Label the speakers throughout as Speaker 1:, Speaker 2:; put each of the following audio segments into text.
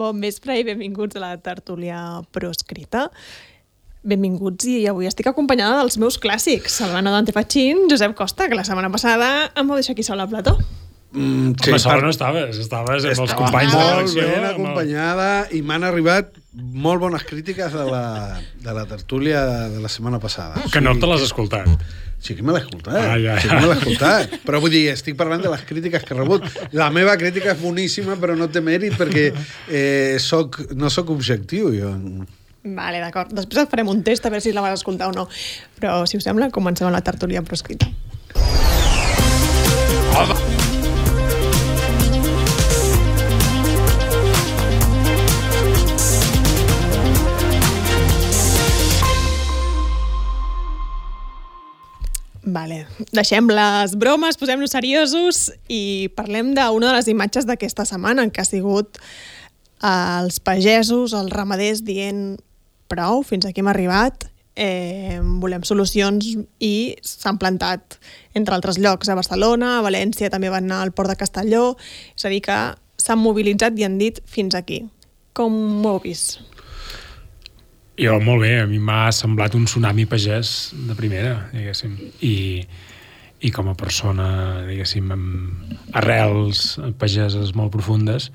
Speaker 1: Bon vespre i benvinguts a la tertúlia proscrita. Benvinguts i avui estic acompanyada dels meus clàssics, Salvana Dante Fachin, Josep Costa, que la setmana passada em vau deixar aquí sola al plató.
Speaker 2: Mm,
Speaker 3: Sí, Home, sola no estaves, estaves amb els
Speaker 2: Estava
Speaker 3: companys de
Speaker 2: molt
Speaker 3: redacció.
Speaker 2: ben
Speaker 3: amb
Speaker 2: acompanyada i m'han arribat molt bones crítiques de la, de la tertúlia de la setmana passada.
Speaker 3: Que no te l'has escoltat.
Speaker 2: Sí que me l'he escoltat.
Speaker 3: Ah, ja,
Speaker 2: Sí
Speaker 3: ja.
Speaker 2: que me l'he escoltat. Però vull dir, estic parlant de les crítiques que he rebut. La meva crítica és boníssima, però no té mèrit perquè eh, soc, no sóc objectiu. Jo.
Speaker 1: Vale, d'acord. Després et farem un test a veure si la vas escoltar o no. Però, si us sembla, comencem amb la tertúlia proscrita. Vale, deixem les bromes, posem-nos seriosos i parlem d'una de les imatges d'aquesta setmana, que ha sigut els pagesos, els ramaders dient prou, fins aquí hem arribat, eh, volem solucions i s'han plantat entre altres llocs a Barcelona, a València també van anar al port de Castelló, és a dir que s'han mobilitzat i han dit fins aquí. Com ho heu vist?
Speaker 3: Jo, molt bé, a mi m'ha semblat un tsunami pagès de primera, diguéssim. I, i com a persona, diguéssim, amb arrels pageses molt profundes,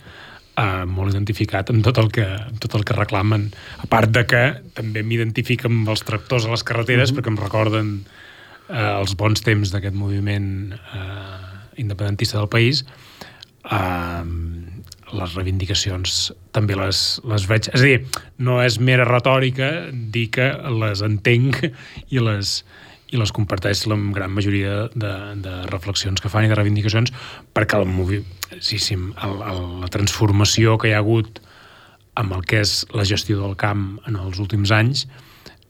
Speaker 3: eh, molt identificat amb tot el que, amb tot el que reclamen. A part de que també m'identifico amb els tractors a les carreteres, mm -hmm. perquè em recorden eh, els bons temps d'aquest moviment eh, independentista del país, eh, les reivindicacions també les, les veig... És a dir, no és mera retòrica dir que les entenc i les, i les comparteix la gran majoria de, de reflexions que fan i de reivindicacions perquè el movi... sí, sí, el, el, la transformació que hi ha hagut amb el que és la gestió del camp en els últims anys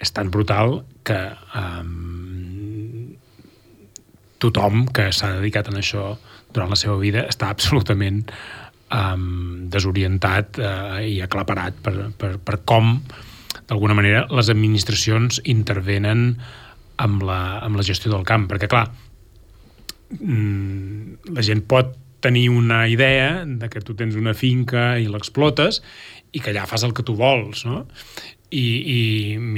Speaker 3: és tan brutal que um, tothom que s'ha dedicat a això durant la seva vida està absolutament um, desorientat uh, i aclaparat per, per, per com, d'alguna manera, les administracions intervenen amb la, amb la gestió del camp. Perquè, clar, mm, la gent pot tenir una idea de que tu tens una finca i l'explotes i que allà fas el que tu vols, no? I, i,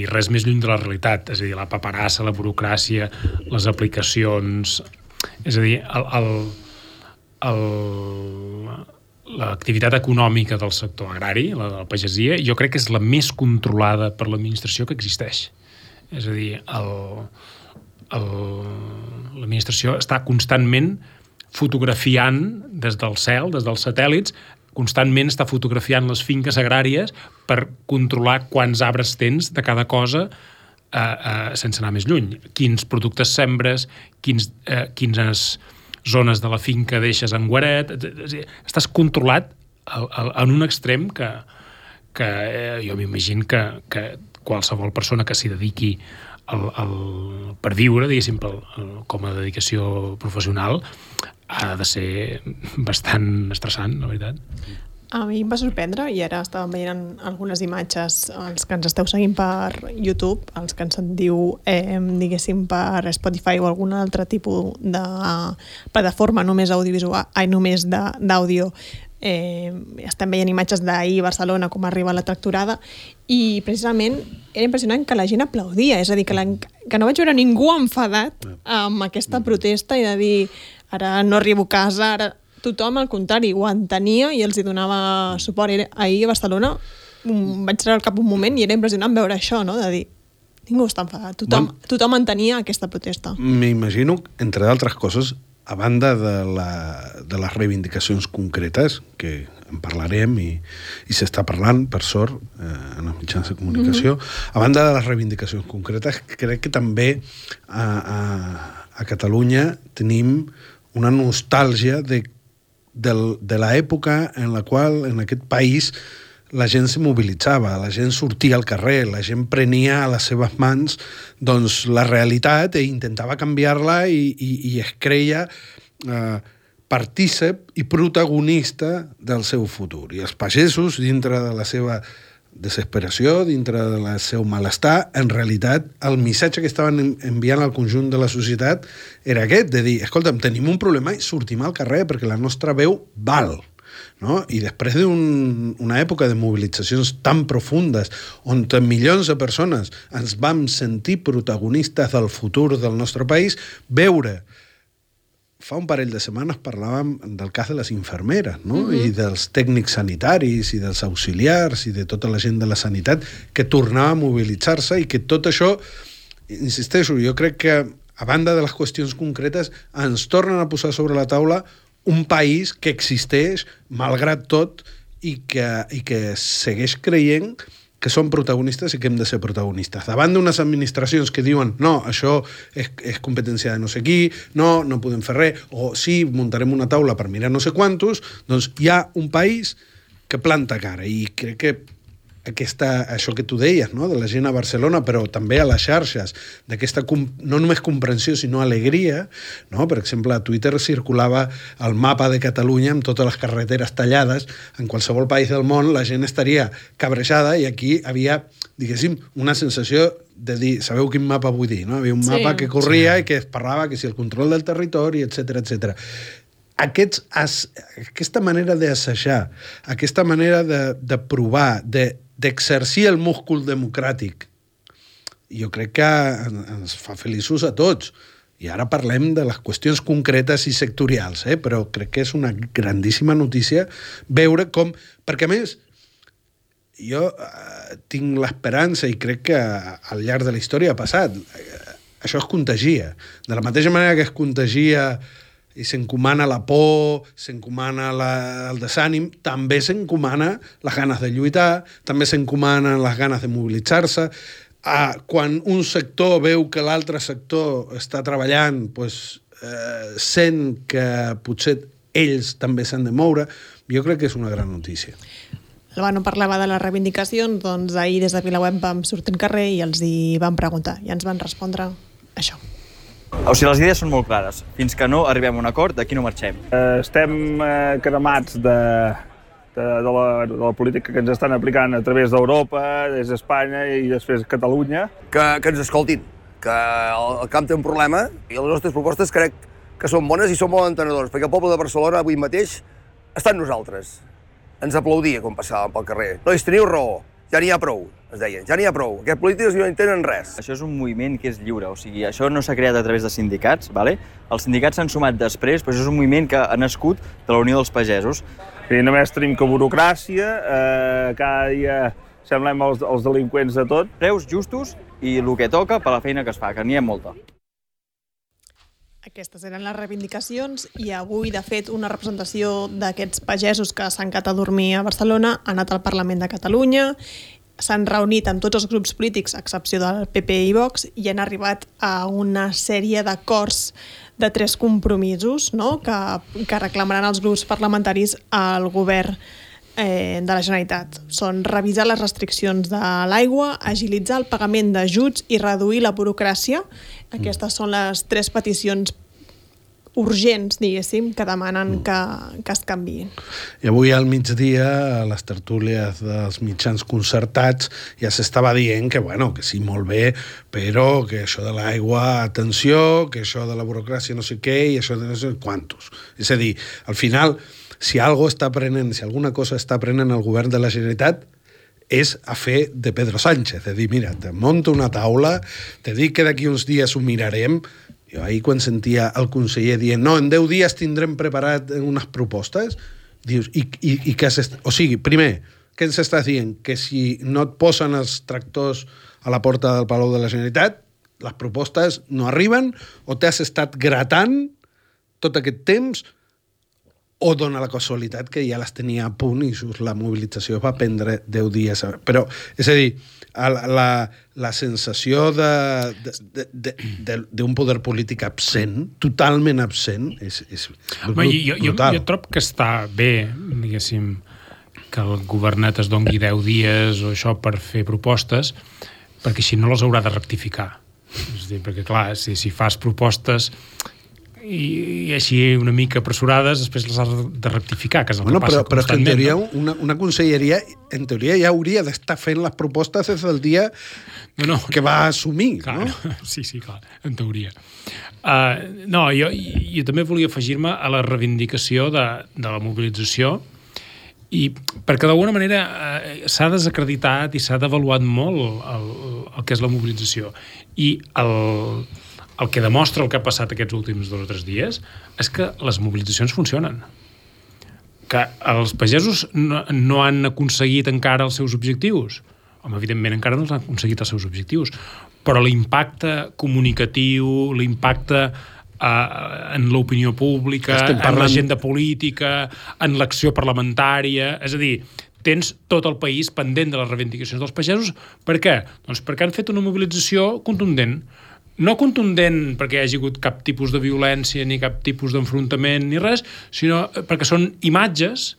Speaker 3: i res més lluny de la realitat, és a dir, la paperassa, la burocràcia, les aplicacions... És a dir, el, el, el, l'activitat econòmica del sector agrari, la de la pagesia, jo crec que és la més controlada per l'administració que existeix. És a dir, l'administració està constantment fotografiant des del cel, des dels satèl·lits, constantment està fotografiant les finques agràries per controlar quants arbres tens de cada cosa eh, eh, sense anar més lluny. Quins productes sembres, quins, eh, quines zones de la finca deixes en guaret... Estàs controlat en un extrem que, que eh, jo m'imagino que, que qualsevol persona que s'hi dediqui al, al, per viure, diguéssim, pel, el, com a dedicació professional, ha de ser bastant estressant, la veritat.
Speaker 1: A mi em va sorprendre, i ara estàvem veient algunes imatges, els que ens esteu seguint per YouTube, els que ens sentiu, eh, diguéssim, per Spotify o algun altre tipus de plataforma només audiovisual, ai, només d'àudio, eh, estem veient imatges d'ahir a Barcelona, com arriba la tracturada, i precisament era impressionant que la gent aplaudia, és a dir, que, la, que no vaig veure ningú enfadat amb aquesta protesta i de dir, ara no arribo a casa, ara tothom, al contrari, ho entenia i els hi donava suport. Ahir a Barcelona vaig treure el cap un moment i era impressionant veure això, no? de dir, ningú està enfadat, tothom,
Speaker 2: Bon.
Speaker 1: tothom entenia aquesta protesta.
Speaker 2: M'imagino, entre d'altres coses, a banda de, la, de les reivindicacions concretes, que en parlarem i, i s'està parlant, per sort, eh, en els mitjans de comunicació, mm -hmm. a banda de les reivindicacions concretes, crec que també a, a, a Catalunya tenim una nostàlgia de, del, de l'època en la qual en aquest país la gent se mobilitzava, la gent sortia al carrer, la gent prenia a les seves mans doncs, la realitat i intentava canviar-la i, i, i es creia eh, partícip i protagonista del seu futur. I els pagesos, dintre de la seva desesperació, dintre del seu malestar, en realitat el missatge que estaven en- enviant al conjunt de la societat era aquest, de dir, escolta'm, tenim un problema i sortim al carrer perquè la nostra veu val. no? i després d'una un, època de mobilitzacions tan profundes, on milions de persones ens vam sentir protagonistes del futur del nostre país, veure fa un parell de setmanes parlàvem del cas de les infermeres, no? Mm -hmm. I dels tècnics sanitaris, i dels auxiliars, i de tota la gent de la sanitat que tornava a mobilitzar-se i que tot això, insisteixo, jo crec que a banda de les qüestions concretes, ens tornen a posar sobre la taula un país que existeix, malgrat tot, i que, i que segueix creient que són protagonistes i que hem de ser protagonistes. Davant d'unes administracions que diuen no, això és, és competència de no sé qui, no, no podem fer res, o sí, muntarem una taula per mirar no sé quantos, doncs hi ha un país que planta cara i crec que aquesta, això que tu deies, no? de la gent a Barcelona, però també a les xarxes, d'aquesta no només comprensió, sinó alegria. No? Per exemple, a Twitter circulava el mapa de Catalunya amb totes les carreteres tallades. En qualsevol país del món la gent estaria cabrejada i aquí havia, diguéssim, una sensació de dir, sabeu quin mapa vull dir, no? Havia un mapa sí. que corria sí. i que es parlava que si el control del territori, etc etc aquests, as, aquesta manera d'assajar, aquesta manera de, de provar, d'exercir de, el múscul democràtic, jo crec que ens fa feliços a tots. I ara parlem de les qüestions concretes i sectorials, eh? però crec que és una grandíssima notícia veure com... Perquè, a més, jo eh, tinc l'esperança i crec que al llarg de la història ha passat. Eh, això es contagia. De la mateixa manera que es contagia i s'encomana la por, s'encomana el desànim, també s'encomana les ganes de lluitar, també s'encomanen les ganes de mobilitzar-se. Ah, quan un sector veu que l'altre sector està treballant, pues, eh, sent que potser ells també s'han de moure, jo crec que és una gran notícia.
Speaker 1: no parlava de les reivindicacions, doncs ahir des de Vilaweb vam sortir al carrer i els hi vam preguntar i ens van respondre això.
Speaker 4: O sigui, les idees són molt clares. Fins que no arribem a un acord, d'aquí no marxem.
Speaker 5: Uh, estem uh, cremats de, de, de, la, de la política que ens estan aplicant a través d'Europa, des d'Espanya i després Catalunya.
Speaker 6: Que, que ens escoltin, que el, el camp té un problema i les nostres propostes crec que són bones i són molt entenedores, perquè el poble de Barcelona avui mateix està en nosaltres. Ens aplaudia quan passàvem pel carrer. Nois, teniu raó, ja n'hi ha prou, es deien, ja n'hi ha prou, aquests polítics no entenen res.
Speaker 4: Això és un moviment que és lliure, o sigui, això no s'ha creat a través de sindicats, vale? els sindicats s'han sumat després, però això és un moviment que ha nascut de la Unió dels Pagesos.
Speaker 5: I només tenim que burocràcia, eh, cada dia semblem els, els delinqüents de tot.
Speaker 4: Preus justos i el que toca per la feina que es fa, que n'hi ha molta.
Speaker 1: Aquestes eren les reivindicacions i avui, de fet, una representació d'aquests pagesos que s'han quedat a dormir a Barcelona ha anat al Parlament de Catalunya, s'han reunit amb tots els grups polítics, a excepció del PP i Vox, i han arribat a una sèrie d'acords de tres compromisos no? que, que reclamaran els grups parlamentaris al govern eh, de la Generalitat. Són revisar les restriccions de l'aigua, agilitzar el pagament d'ajuts i reduir la burocràcia aquestes són les tres peticions urgents, diguéssim, que demanen mm. que, que es canviïn.
Speaker 2: I avui al migdia, a les tertúlies dels mitjans concertats, ja s'estava dient que, bueno, que sí, molt bé, però que això de l'aigua, atenció, que això de la burocràcia no sé què, i això de no sé quantos. És a dir, al final, si algo està prenent, si alguna cosa està prenent el govern de la Generalitat, és a fer de Pedro Sánchez, de dir, mira, te monto una taula, te dic que d'aquí uns dies ho mirarem, jo ahir quan sentia el conseller dient no, en 10 dies tindrem preparat unes propostes, dius, i, i, i què. O sigui, primer, què ens estàs dient? Que si no et posen els tractors a la porta del Palau de la Generalitat, les propostes no arriben, o t'has estat gratant tot aquest temps o dona la casualitat que ja les tenia a punt i just la mobilització va prendre 10 dies. Però, és a dir, la, la sensació d'un poder polític absent, totalment absent, és, és
Speaker 3: Home, jo, jo, jo trobo que està bé, diguéssim, que el governet es dongui 10 dies o això per fer propostes, perquè així no les haurà de rectificar. És dir, perquè clar, si, si fas propostes i, i així una mica apressurades després les has de rectificar, que és el bueno, que passa
Speaker 2: però, però que en teoria una, una conselleria en teoria ja hauria d'estar fent les propostes des del dia no, no. que va assumir,
Speaker 3: clar,
Speaker 2: no?
Speaker 3: Sí, sí, clar, en teoria. Uh, no, jo, jo també volia afegir-me a la reivindicació de, de la mobilització i perquè d'alguna manera eh, s'ha desacreditat i s'ha devaluat molt el, el que és la mobilització i el, el que demostra el que ha passat aquests últims dos o tres dies és que les mobilitzacions funcionen que els pagesos no, no han aconseguit encara els seus objectius home, evidentment encara no han aconseguit els seus objectius però l'impacte comunicatiu l'impacte uh, en l'opinió pública, parlant... en l'agenda política, en l'acció parlamentària... És a dir, tens tot el país pendent de les reivindicacions dels pagesos. Per què? Doncs perquè han fet una mobilització contundent. No contundent perquè hi hagi hagut cap tipus de violència ni cap tipus d'enfrontament ni res, sinó perquè són imatges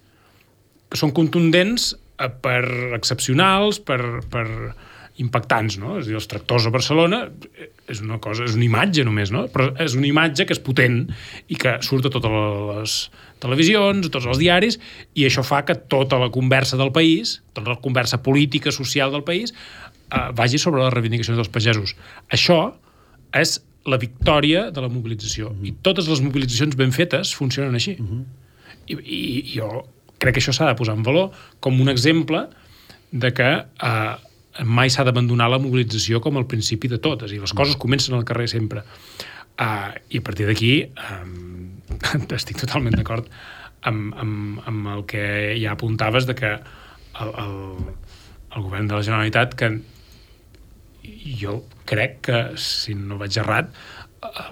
Speaker 3: que són contundents eh, per excepcionals, per, per impactants, no? És a dir, els tractors a Barcelona eh, és una cosa, és una imatge només, no? Però és una imatge que és potent i que surt a totes les televisions, a tots els diaris, i això fa que tota la conversa del país, tota la conversa política, social del país, eh, vagi sobre les reivindicacions dels pagesos. Això és la victòria de la mobilització. I totes les mobilitzacions ben fetes funcionen així. I, i, i jo crec que això s'ha de posar en valor com un exemple de que eh, mai s'ha d'abandonar la mobilització com el principi de tot. És dir, les coses comencen al carrer sempre. Uh, I a partir d'aquí um, estic totalment d'acord amb, amb, amb el que ja apuntaves de que el, el, el govern de la Generalitat que jo crec que, si no vaig errat,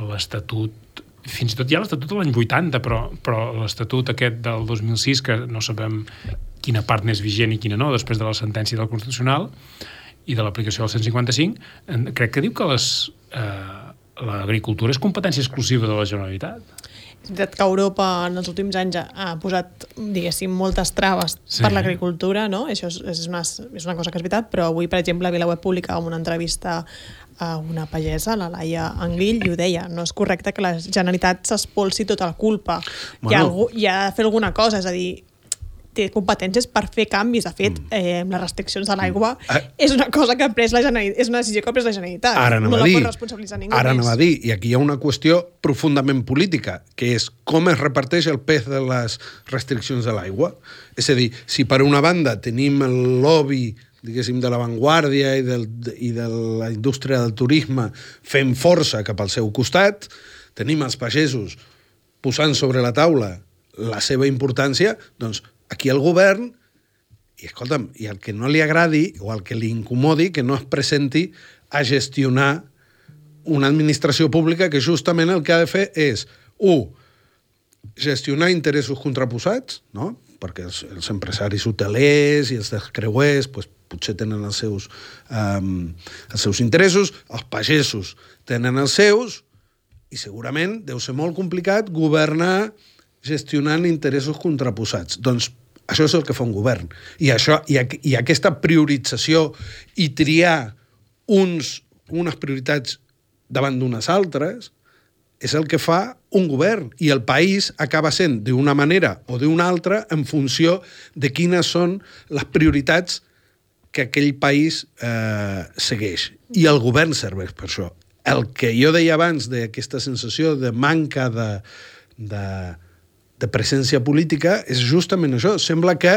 Speaker 3: l'Estatut fins i tot ja l'Estatut de l'any 80, però, però l'Estatut aquest del 2006, que no sabem quina part n'és vigent i quina no, després de la sentència del Constitucional i de l'aplicació del 155, en- crec que diu que les, eh, l'agricultura és competència exclusiva de la Generalitat.
Speaker 1: Veritat que Europa en els últims anys ha- ha posat, diguéssim, moltes traves
Speaker 3: Sí.
Speaker 1: per l'agricultura, no? Això és, és, una, és una cosa que és veritat, però avui, per exemple, a VilaWeb publicava una entrevista a una pagesa, la Laia Anglill, i ho deia, no és correcte que la Generalitat s'espolsi tota la culpa. Bueno. Hi, ha algú, hi ha de fer alguna cosa, és a dir, té competències per fer canvis. De fet, eh, amb les restriccions de l'aigua
Speaker 2: Ah.
Speaker 1: és una cosa que ha pres la Generalitat, és una decisió que ha pres la Generalitat.
Speaker 2: Ara
Speaker 1: no la
Speaker 2: dir,
Speaker 1: pot responsabilitzar ningú
Speaker 2: ara
Speaker 1: més.
Speaker 2: anava a dir, i aquí hi ha una qüestió profundament política, que és com es reparteix el pes de les restriccions de l'aigua. És a dir, si per una banda tenim el lobby diguéssim, de l'avantguàrdia i, del, i de la indústria del turisme fent força cap al seu costat, tenim els pagesos posant sobre la taula la seva importància, doncs aquí el govern i escolta'm, i al que no li agradi o al que li incomodi, que no es presenti a gestionar una administració pública que justament el que ha de fer és, un, gestionar interessos contraposats, no? perquè els, els empresaris hotelers i els dels creuers pues, potser tenen els seus, um, els seus interessos, els pagesos tenen els seus, i segurament deu ser molt complicat governar gestionant interessos contraposats. Doncs això és el que fa un govern. I, això, i, i aquesta priorització i triar uns, unes prioritats davant d'unes altres és el que fa un govern i el país acaba sent d'una manera o d'una altra en funció de quines són les prioritats que aquell país eh, segueix. I el govern serveix per això. El que jo deia abans d'aquesta sensació de manca de, de, de presència política és justament això. Sembla que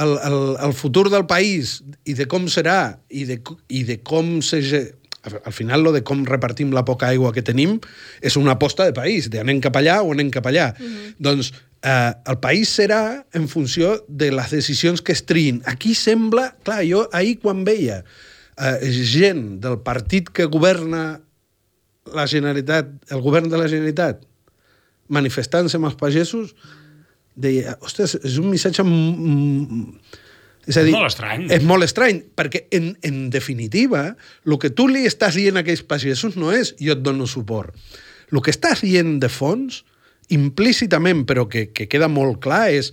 Speaker 2: el, el, el futur del país i de com serà i de, i de com se... Al final, lo de com repartim la poca aigua que tenim és una aposta de país, de anem cap allà o anem cap allà. Mm -hmm. Doncs eh, el país serà en funció de les decisions que es triïn. Aquí sembla... Clar, jo ahir quan veia eh, gent del partit que governa la Generalitat, el govern de la Generalitat, manifestant-se amb els pagesos, deia, ostres, és un missatge... És a
Speaker 3: És
Speaker 2: dir,
Speaker 3: molt estrany.
Speaker 2: És molt estrany, perquè en, en definitiva, el que tu li estàs dient a aquells pagesos no és jo et dono suport. El que estàs dient de fons, implícitament, però que, que queda molt clar, és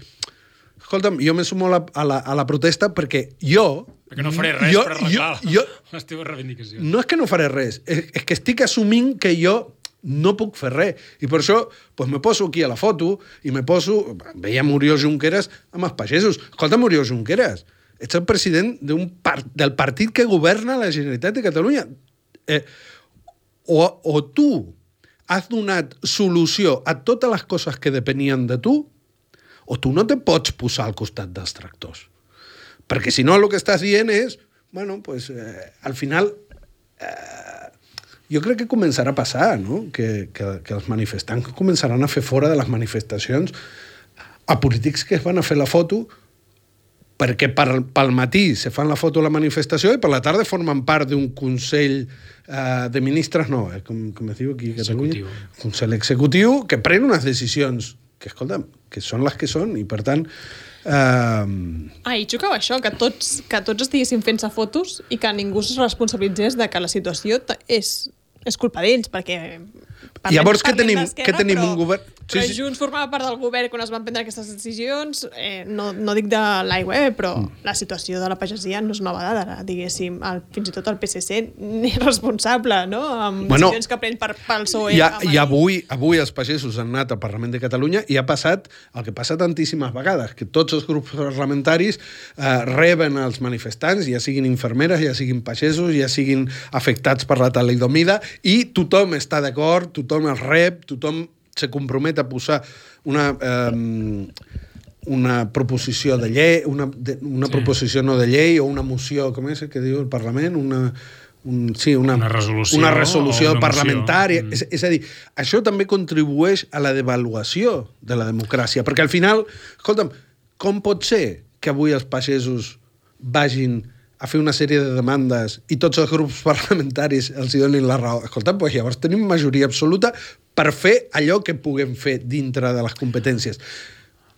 Speaker 2: escolta'm, jo me sumo a la, a la, a la protesta perquè jo...
Speaker 3: Perquè no faré res
Speaker 2: jo,
Speaker 3: per arreglar
Speaker 2: jo, jo,
Speaker 3: les teves reivindicacions.
Speaker 2: no és que no faré res, és, és que estic assumint que jo no puc fer res. I per això pues, me poso aquí a la foto i me poso... Veia Murió Junqueras amb els pagesos. Escolta, Murió Junqueras, ets el president d'un par del partit que governa la Generalitat de Catalunya. Eh, o, o tu has donat solució a totes les coses que depenien de tu, o tu no te pots posar al costat dels tractors. Perquè si no el que estàs dient és, bueno, pues, eh, al final eh, jo crec que començarà a passar, no? que, que, que els manifestants començaran a fer fora de les manifestacions a polítics que es van a fer la foto perquè per, pel matí se fan la foto a la manifestació i per la tarda formen part d'un Consell eh, de Ministres, no, eh, com, com es diu aquí a Catalunya?
Speaker 3: Executiu.
Speaker 2: Consell Executiu, que pren unes decisions que, escolta, que són les que són i, per tant, eh,
Speaker 1: Ah, i xocava això, que tots, que tots estiguessin fent-se fotos i que ningú es responsabilitzés de que la situació és, és culpa d'ells, perquè... parlem-
Speaker 2: Llavors, què
Speaker 1: parlem
Speaker 2: tenim- què tenim,
Speaker 1: però-
Speaker 2: un govern- Sí,
Speaker 1: Però
Speaker 2: sí.
Speaker 1: Junts formava part del govern quan es van prendre aquestes decisions, eh, no, no dic de l'aigua, eh, però
Speaker 2: Mm.
Speaker 1: la situació de la pagesia no és nova d'ara, diguéssim. El, fins i tot el PSC n'és responsable, no?, amb
Speaker 2: Bueno,
Speaker 1: decisions que pren per, pel PSOE.
Speaker 2: I, a. I avui, avui els pagesos han anat al Parlament de Catalunya i ha passat el que passa tantíssimes vegades, que tots els grups parlamentaris eh, reben els manifestants, ja siguin infermeres, ja siguin pagesos, ja siguin afectats per la talidomida, i tothom està d'acord, tothom els rep, tothom se compromet a posar una... Eh, una proposició de llei, una, de, una
Speaker 3: Sí.
Speaker 2: proposició no de llei o una moció, com és el que diu el Parlament? Una, un, sí, una,
Speaker 3: Una resolució
Speaker 2: una resolució
Speaker 3: una
Speaker 2: parlamentària.
Speaker 3: Mm.
Speaker 2: És, és a dir, això també contribueix a la devaluació de la democràcia, perquè al final, escolta'm, com pot ser que avui els pagesos vagin a fer una sèrie de demandes i tots els grups parlamentaris els hi donin la raó. Escolta, doncs llavors tenim majoria absoluta per fer allò que puguem fer dintre de les competències.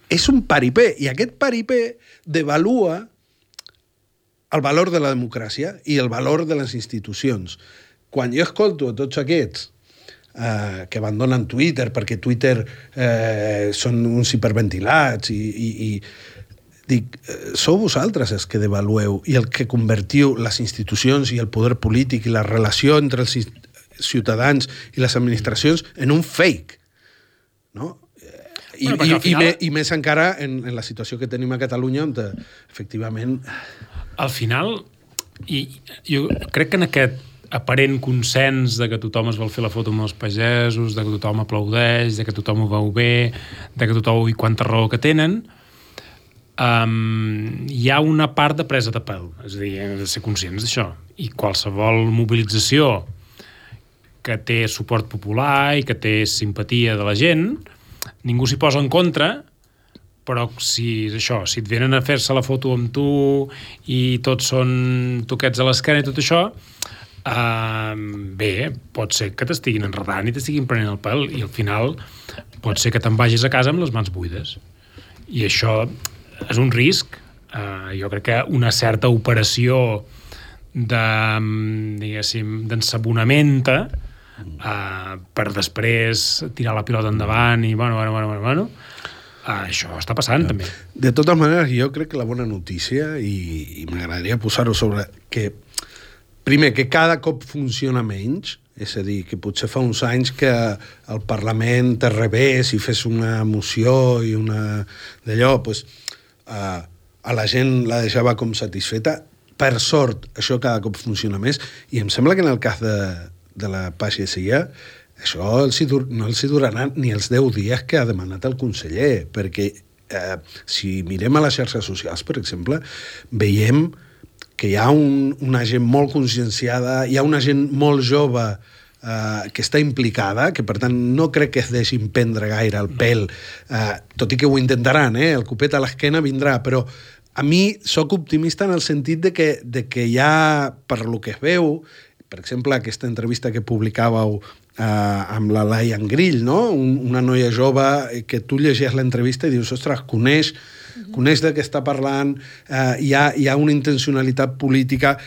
Speaker 2: És un paripé, i aquest paripé devalua el valor de la democràcia i el valor de les institucions. Quan jo escolto a tots aquests eh, que abandonen Twitter perquè Twitter eh, són uns hiperventilats i, i, i dic, eh, sou vosaltres els que devalueu i el que convertiu les institucions i el poder polític i la relació entre els ci- ciutadans i les administracions en un fake. No? I,
Speaker 3: Bueno,
Speaker 2: i,
Speaker 3: al final-
Speaker 2: i, me, i més encara en, en la situació que tenim a Catalunya on eh, efectivament
Speaker 3: al final, i jo crec que en aquest aparent consens de que tothom es vol fer la foto amb els pagesos, de que tothom aplaudeix, de que tothom ho veu bé, de que tothom i quanta raó que tenen, um, hi ha una part de presa de pèl. És a dir, hem de ser conscients d'això. I qualsevol mobilització que té suport popular i que té simpatia de la gent, ningú s'hi posa en contra, però si és això, si et venen a fer-se la foto amb tu i tots són toquets a l'esquena i tot això, uh, bé, pot ser que t'estiguin enredant i t'estiguin prenent el pèl i al final pot ser que te'n vagis a casa amb les mans buides. I això és un risc. Uh, jo crec que una certa operació de, mm, diguéssim, d'ensabonamenta uh, per després tirar la pilota endavant i bueno, bueno, bueno, bueno, bueno uh, això està passant també.
Speaker 2: De totes maneres, jo crec que la bona notícia, i, i m'agradaria posar-ho sobre... que Primer, que cada cop funciona menys, és a dir, que potser fa uns anys que el Parlament te revés i fes una moció i una d'allò, doncs, uh, a la gent la deixava com satisfeta. Per sort, això cada cop funciona més, i em sembla que en el cas de, de la pagesia, això els dur, no els hi durarà ni els 10 dies que ha demanat el conseller, perquè eh, si mirem a les xarxes socials, per exemple, veiem que hi ha un, una gent molt conscienciada, hi ha una gent molt jove eh, que està implicada, que per tant no crec que es deixin prendre gaire el pèl, eh, tot i que ho intentaran, eh? el copet a l'esquena vindrà, però a mi sóc optimista en el sentit de que, de que ha, per lo que es veu, per exemple, aquesta entrevista que publicàveu eh, amb la Laia Grill, no? Un, una noia jove eh, que tu llegies l'entrevista i dius, ostres, coneix, coneix de què està parlant, eh, hi, ha, hi ha una intencionalitat política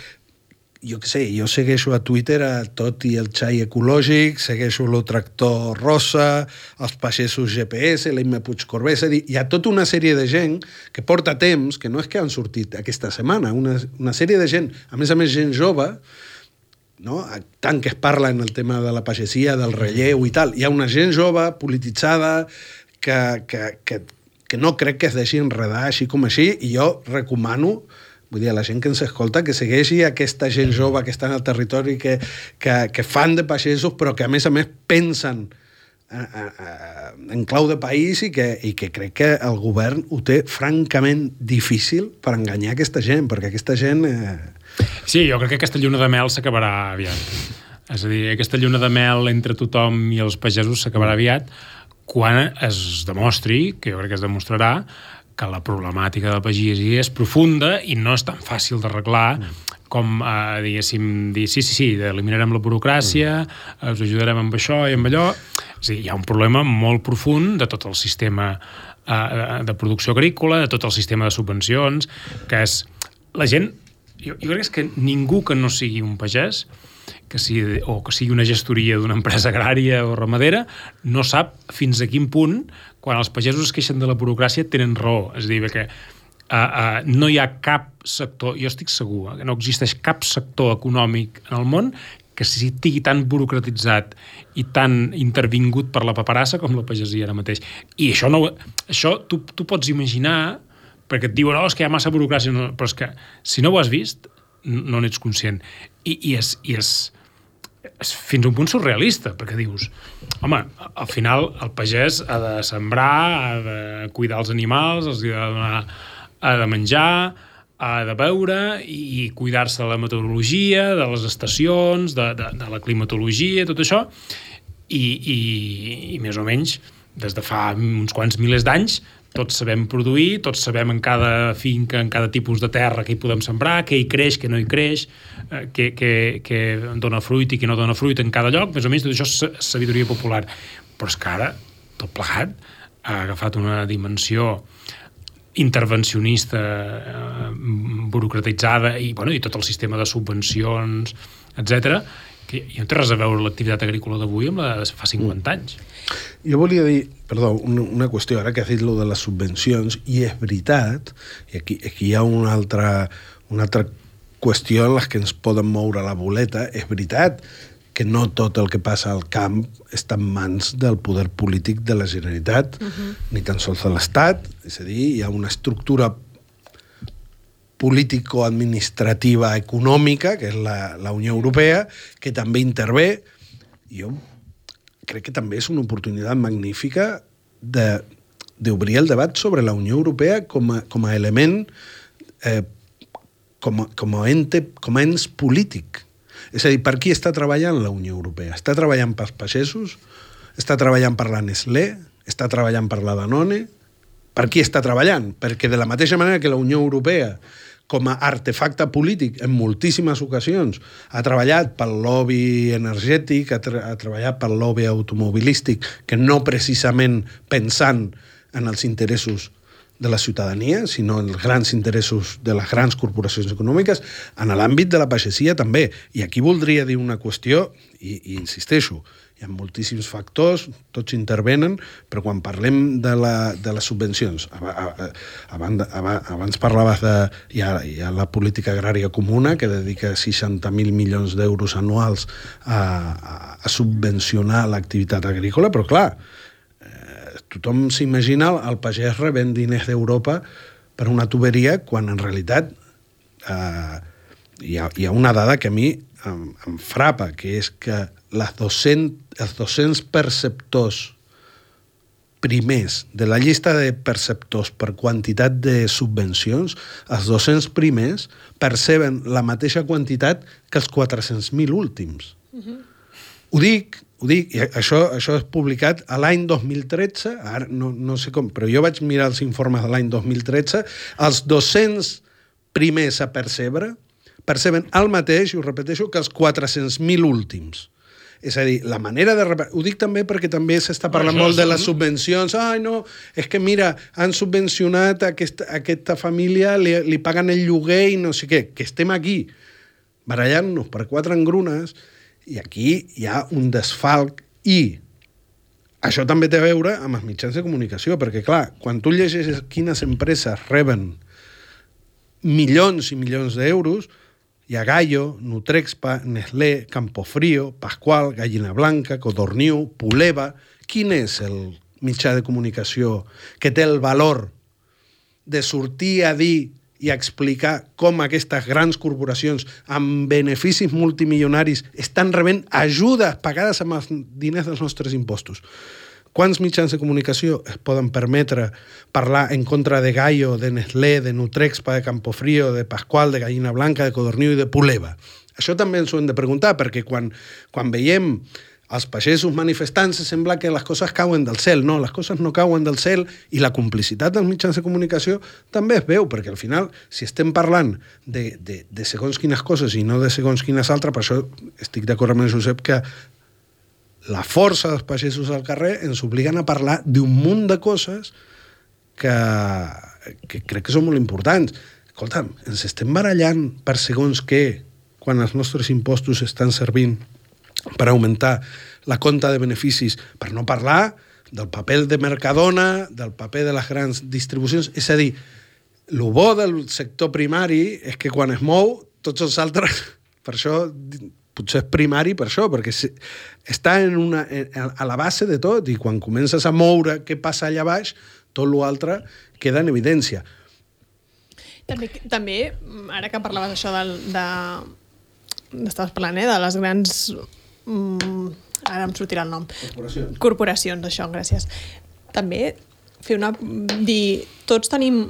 Speaker 2: jo què sé, jo segueixo a Twitter a tot i el xai ecològic, segueixo el tractor rosa, els pagesos GPS, l'Imma Puigcorbé, és a dir, hi ha tota una sèrie de gent que porta temps, que no és que han sortit aquesta setmana, una, una sèrie de gent, a més a més gent jove, no? tant que es parla en el tema de la pagesia, del relleu i tal, hi ha una gent jove, polititzada, que, que, que, que no crec que es deixi enredar així com així, i jo recomano vull dir, la gent que ens escolta, que segueixi aquesta gent jove que està en el territori, que, que, que fan de pagesos, però que a més a més pensen eh, eh, en clau de país i que, i que crec que el govern ho té francament difícil per enganyar aquesta gent, perquè aquesta gent... Eh...
Speaker 3: Sí, jo crec que aquesta lluna de mel s'acabarà aviat. És a dir, aquesta lluna de mel entre tothom i els pagesos s'acabarà aviat quan es demostri, que jo crec que es demostrarà, que la problemàtica de la pagesia és profunda i no és tan fàcil d'arreglar com, eh, diguéssim, dir sí, sí, sí, eliminarem la burocràcia, mm. us ajudarem amb això i amb allò. És dir, hi ha un problema molt profund de tot el sistema eh, de producció agrícola, de tot el sistema de subvencions, que és... La gent... Jo, jo crec que ningú que no sigui un pagès que sigui, o que sigui una gestoria d'una empresa agrària o ramadera, no sap fins a quin punt, quan els pagesos es queixen de la burocràcia, tenen raó. És a dir, que uh, uh, no hi ha cap sector, jo estic segur, eh, no existeix cap sector econòmic en el món que sigui tan burocratitzat i tan intervingut per la paperassa com la pagesia ara mateix. I això, no, això tu, tu pots imaginar, perquè et diuen, oh, és que hi ha massa burocràcia, no, però és que si no ho has vist, no n'ets conscient. I, i, és, i és, és fins a un punt surrealista, perquè dius, home, al final el pagès ha de sembrar, ha de cuidar els animals, els ha de donar ha de menjar, ha de beure i cuidar-se de la meteorologia, de les estacions, de, de, de la climatologia, tot això, i, i, i més o menys des de fa uns quants milers d'anys tots sabem produir, tots sabem en cada finca, en cada tipus de terra que hi podem sembrar, què hi creix, què no hi creix, què, què, què dona fruit i què no dona fruit en cada lloc, més o menys tot això és sabidoria popular. Però és que ara, tot plegat, ha agafat una dimensió intervencionista, eh, burocratitzada i, bueno, i tot el sistema de subvencions, etc que no té res a veure l'activitat agrícola d'avui amb la de fa 50 mm. anys.
Speaker 2: Jo volia dir, perdó, una, una qüestió, ara que has dit lo de les subvencions, i és veritat, i aquí, aquí hi ha una altra, una altra qüestió en les que ens poden moure la boleta, és veritat que no tot el que passa al camp està en mans del poder polític de la Generalitat, uh -huh. ni tan sols de l'Estat, és a dir, hi ha una estructura político-administrativa econòmica, que és la, la Unió Europea, que també intervé. Jo crec que també és una oportunitat magnífica d'obrir el debat sobre la Unió Europea com a, com a element, eh, com, a, com, a ente, com a ens polític és a dir, per qui està treballant la Unió Europea? Està treballant pels pagesos? Està treballant per la Nestlé? Està treballant per la Danone? Per qui està treballant? Perquè de la mateixa manera que la Unió Europea com a artefacte polític en moltíssimes ocasions. Ha treballat pel lobby energètic, ha, ha treballat pel lobby automobilístic, que no precisament pensant en els interessos de la ciutadania, sinó els grans interessos de les grans corporacions econòmiques, en l'àmbit de la pagesia també. I aquí voldria dir una qüestió, i, i insisteixo, hi ha moltíssims factors, tots intervenen, però quan parlem de, la, de les subvencions, abans, abans parlaves de... Hi ha, hi ha la política agrària comuna, que dedica 60.000 milions d'euros anuals a, a, a subvencionar l'activitat agrícola, però clar, tothom s'imagina el pagès rebent diners d'Europa per una tuberia quan en realitat eh, hi, ha, hi ha una dada que a mi em, em frapa, que és que les 200, els 200 perceptors primers de la llista de perceptors per quantitat de subvencions, els 200 primers perceben la mateixa quantitat que els 400.000 últims. Uh -huh. Ho dic ho dic, i això, això és publicat a l'any 2013, ara no, no sé com, però jo vaig mirar els informes de l'any 2013, els 200 primers a percebre perceben el mateix, i ho repeteixo, que els 400.000 últims. És a dir, la manera de... Ho dic també perquè també s'està parlant molt de les subvencions. Ai, no, és que mira, han subvencionat aquesta, aquesta família, li, li paguen el lloguer i no sé què. Que estem aquí barallant-nos per quatre engrunes i aquí hi ha un desfalc i això també té a veure amb els mitjans de comunicació, perquè, clar, quan tu llegeixes quines empreses reben milions i milions d'euros, hi ha Gallo, Nutrexpa, Nestlé, Campofrío, Pascual, Gallina Blanca, Codorniu, Puleva... Quin és el mitjà de comunicació que té el valor de sortir a dir i a explicar com aquestes grans corporacions amb beneficis multimilionaris estan rebent ajudes pagades amb els diners dels nostres impostos. Quants mitjans de comunicació es poden permetre parlar en contra de Gallo, de Nestlé, de Nutrexpa, de Campofrío, de Pascual, de Gallina Blanca, de Codorniu i de Puleva? Això també ens ho hem de preguntar, perquè quan, quan veiem els pagesos manifestant-se sembla que les coses cauen del cel. No, les coses no cauen del cel i la complicitat dels mitjans de comunicació també es veu, perquè al final, si estem parlant de, de, de segons quines coses i no de segons quines altres, per això estic d'acord amb el Josep que la força dels pagesos al carrer ens obliguen a parlar d'un munt de coses que, que crec que són molt importants. Escolta'm, ens estem barallant per segons què quan els nostres impostos estan servint per augmentar la compta de beneficis, per no parlar del paper de Mercadona, del paper de les grans distribucions. És a dir, el bo del sector primari és que quan es mou, tots els altres... Per això potser és primari per això, perquè està en una, a la base de tot i quan comences a moure què passa allà baix, tot l'altre queda en evidència.
Speaker 1: També, també ara que parlaves això del, de... Estaves parlant, eh, de les grans... Mm, ara em sortirà el nom.
Speaker 2: Corporacions.
Speaker 1: Corporacions, això, gràcies. També fer una... dir, tots tenim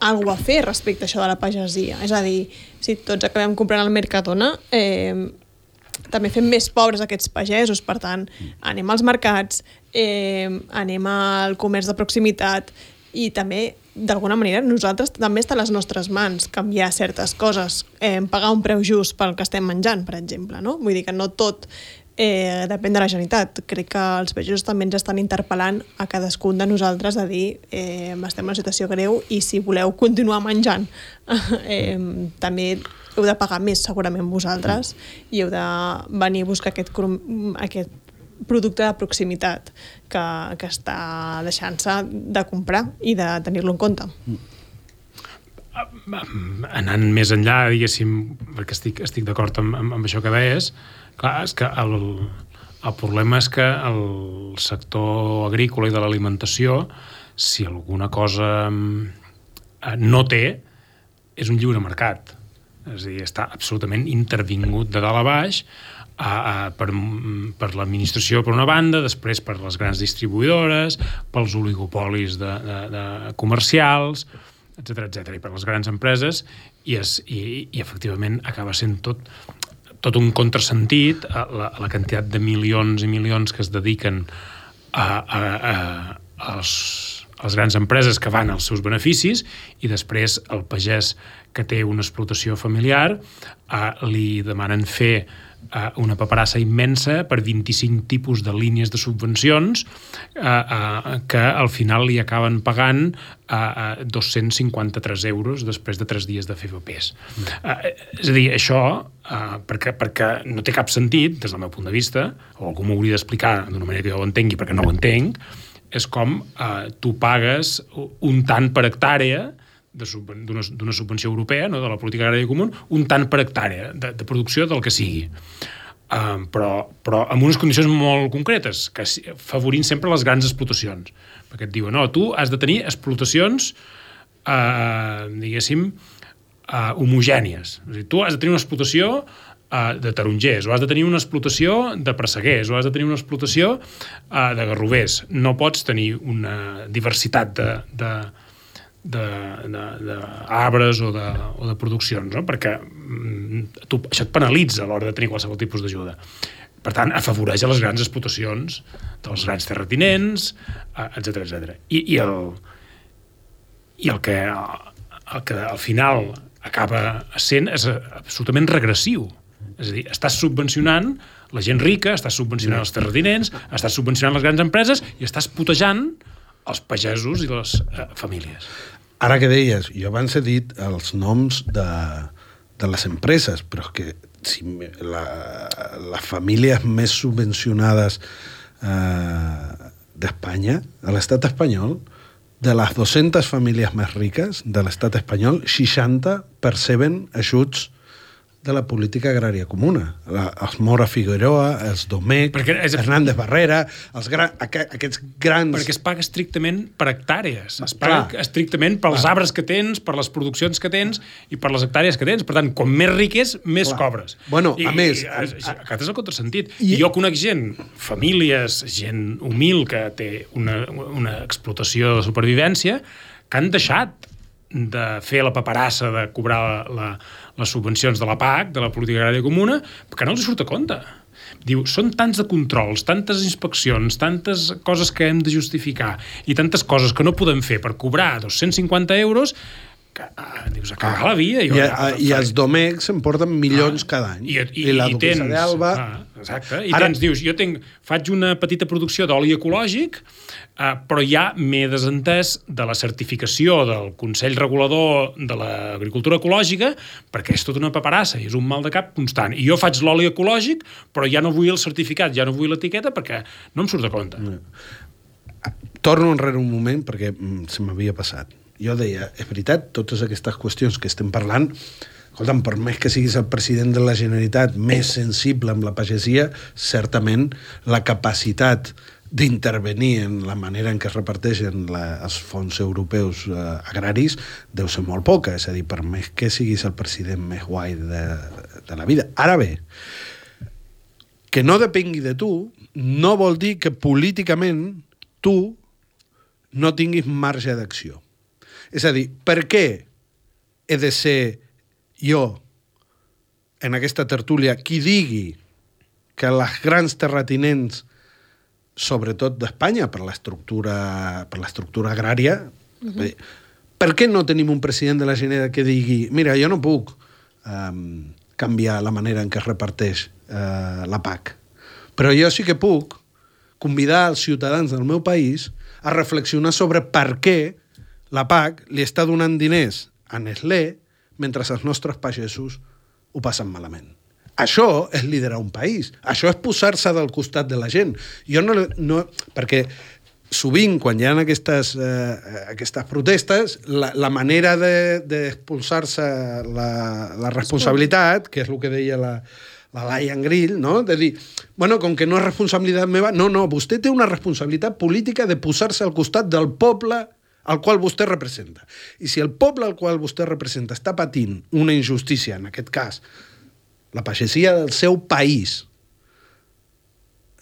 Speaker 1: alguna a fer respecte a això de la pagesia. És a dir, si tots acabem comprant al Mercadona, eh, també fem més pobres aquests pagesos, per tant, anem als mercats, eh, anem al comerç de proximitat i també, d'alguna manera, nosaltres també està a les nostres mans canviar certes coses, eh, pagar un preu just pel que estem menjant, per exemple, no? Vull dir que no tot eh, depèn de la Generalitat. Crec que els pagesos també ens estan interpel·lant a cadascun de nosaltres a dir eh, estem en una situació greu i si voleu continuar menjant eh, també heu de pagar més segurament vosaltres i heu de venir a buscar aquest, aquest producte de proximitat que, que està deixant-se de comprar i de tenir-lo en compte.
Speaker 3: Anant més enllà, diguéssim, perquè estic, estic d'acord amb, amb, amb això que deies, clar, és que el, el problema és que el sector agrícola i de l'alimentació, si alguna cosa eh, no té, és un lliure mercat. És a dir, està absolutament intervingut de dalt a baix a, a, per, per l'administració per una banda, després per les grans distribuïdores, pels oligopolis de, de, de comercials, etc etc i per les grans empreses, i, es, i, i efectivament acaba sent tot tot un contrasentit a la, a la quantitat de milions i milions que es dediquen a, a, a, als, a les grans empreses que van als seus beneficis i després el pagès que té una explotació familiar eh, li demanen fer eh, una paperassa immensa per 25 tipus de línies de subvencions eh, eh, que al final li acaben pagant eh, 253 euros després de 3 dies de fer papers. Mm. Eh, és a dir, això, eh, perquè, perquè no té cap sentit, des del meu punt de vista, o algú m'ho hauria d'explicar d'una manera que jo ho entengui perquè no ho entenc, és com eh, tu pagues un tant per hectàrea d'una subvenció europea, no, de la política agrària comú, un tant per hectàrea de, de producció del que sigui. Um, però, però amb unes condicions molt concretes, que favorint sempre les grans explotacions. Perquè et diuen, no, tu has de tenir explotacions, uh, diguéssim, uh, homogènies. És dir, tu has de tenir una explotació uh, de tarongers, o has de tenir una explotació de presseguers, o has de tenir una explotació uh, de garrovers. No pots tenir una diversitat de, de, d'arbres o, de, o de produccions, no? perquè mm, tu, això et penalitza a l'hora de tenir qualsevol tipus d'ajuda. Per tant, afavoreix a les grans explotacions dels grans terratinents, etc etc. I, i, el, i el, que, el que al final acaba sent és absolutament regressiu. És a dir, estàs subvencionant la gent rica, estàs subvencionant els terratinents, estàs subvencionant les grans empreses i estàs putejant els pagesos i les eh, famílies.
Speaker 2: Ara que deies, jo abans he dit els noms de, de les empreses, però és que si la, les famílies més subvencionades eh, d'Espanya, a l'estat espanyol, de les 200 famílies més riques de l'estat espanyol, 60 perceben ajuts de la política agrària comuna. La, els Mora Figueroa, els Domecq,
Speaker 3: Perquè és-
Speaker 2: Hernández Barrera, els gra, aqu aquests grans...
Speaker 3: Perquè es paga estrictament per hectàrees. Es paga
Speaker 2: Clar.
Speaker 3: estrictament pels arbres que tens, per les produccions que tens i per les hectàrees que tens. Per tant, com més ric és, més
Speaker 2: Clar.
Speaker 3: cobres.
Speaker 2: Bueno, a més,
Speaker 3: I, i, aquest és el contrasentit.
Speaker 2: I-
Speaker 3: I... Jo conec gent, famílies, gent humil que té una, una explotació de supervivència, que han deixat de fer la paperassa de cobrar la, les subvencions de la PAC, de la Política Agrària Comuna, que no els surt a compte. Diu, són tants de controls, tantes inspeccions, tantes coses que hem de justificar i tantes coses que no podem fer per cobrar 250 euros que ah, dius, a cagar la via. Jo,
Speaker 2: I, a, I els Domecq se'n porten milions cada any.
Speaker 3: i, i,
Speaker 2: la
Speaker 3: i tens,
Speaker 2: d'Alba...
Speaker 3: Ah, exacte, i
Speaker 2: Ara-
Speaker 3: tens, dius, jo tenc, faig una petita producció d'oli ecològic, eh, però ja m'he desentès de la certificació del Consell Regulador de l'Agricultura Ecològica, perquè és tota una paperassa i és un mal de cap constant. I jo faig l'oli ecològic, però ja no vull el certificat, ja no vull l'etiqueta, perquè no em surt de compte.
Speaker 2: Torno enrere un moment perquè mm, se m'havia passat. Jo deia, és veritat, totes aquestes qüestions que estem parlant, escolta'm, per més que siguis el president de la Generalitat més sensible amb la pagesia, certament la capacitat d'intervenir en la manera en què es reparteixen la, els fons europeus eh, agraris deu ser molt poca, és a dir, per més que siguis el president més guai de, de la vida. Ara bé, que no depengui de tu no vol dir que políticament tu no tinguis marge d'acció. És a dir, per què he de ser jo en aquesta tertúlia qui digui que les grans terratinents sobretot d'Espanya per l'estructura per l'estructura agrària uh -huh. per què no tenim un president de la Generalitat que digui mira, jo no puc um, canviar la manera en què es reparteix uh, la PAC però jo sí que puc convidar els ciutadans del meu país a reflexionar sobre per què la PAC li està donant diners a Nestlé mentre els nostres pagesos ho passen malament. Això és liderar un país. Això és posar-se del costat de la gent. Jo no... no perquè sovint, quan hi ha aquestes, eh, aquestes protestes, la, la manera d'expulsar-se de, la, la responsabilitat, que és el que deia la, la Lion Grill, no? de dir, bueno, com que no és responsabilitat meva, no, no, vostè té una responsabilitat política de posar-se al costat del poble al qual vostè representa. I si el poble al qual vostè representa està patint una injustícia, en aquest cas, la pagesia del seu país,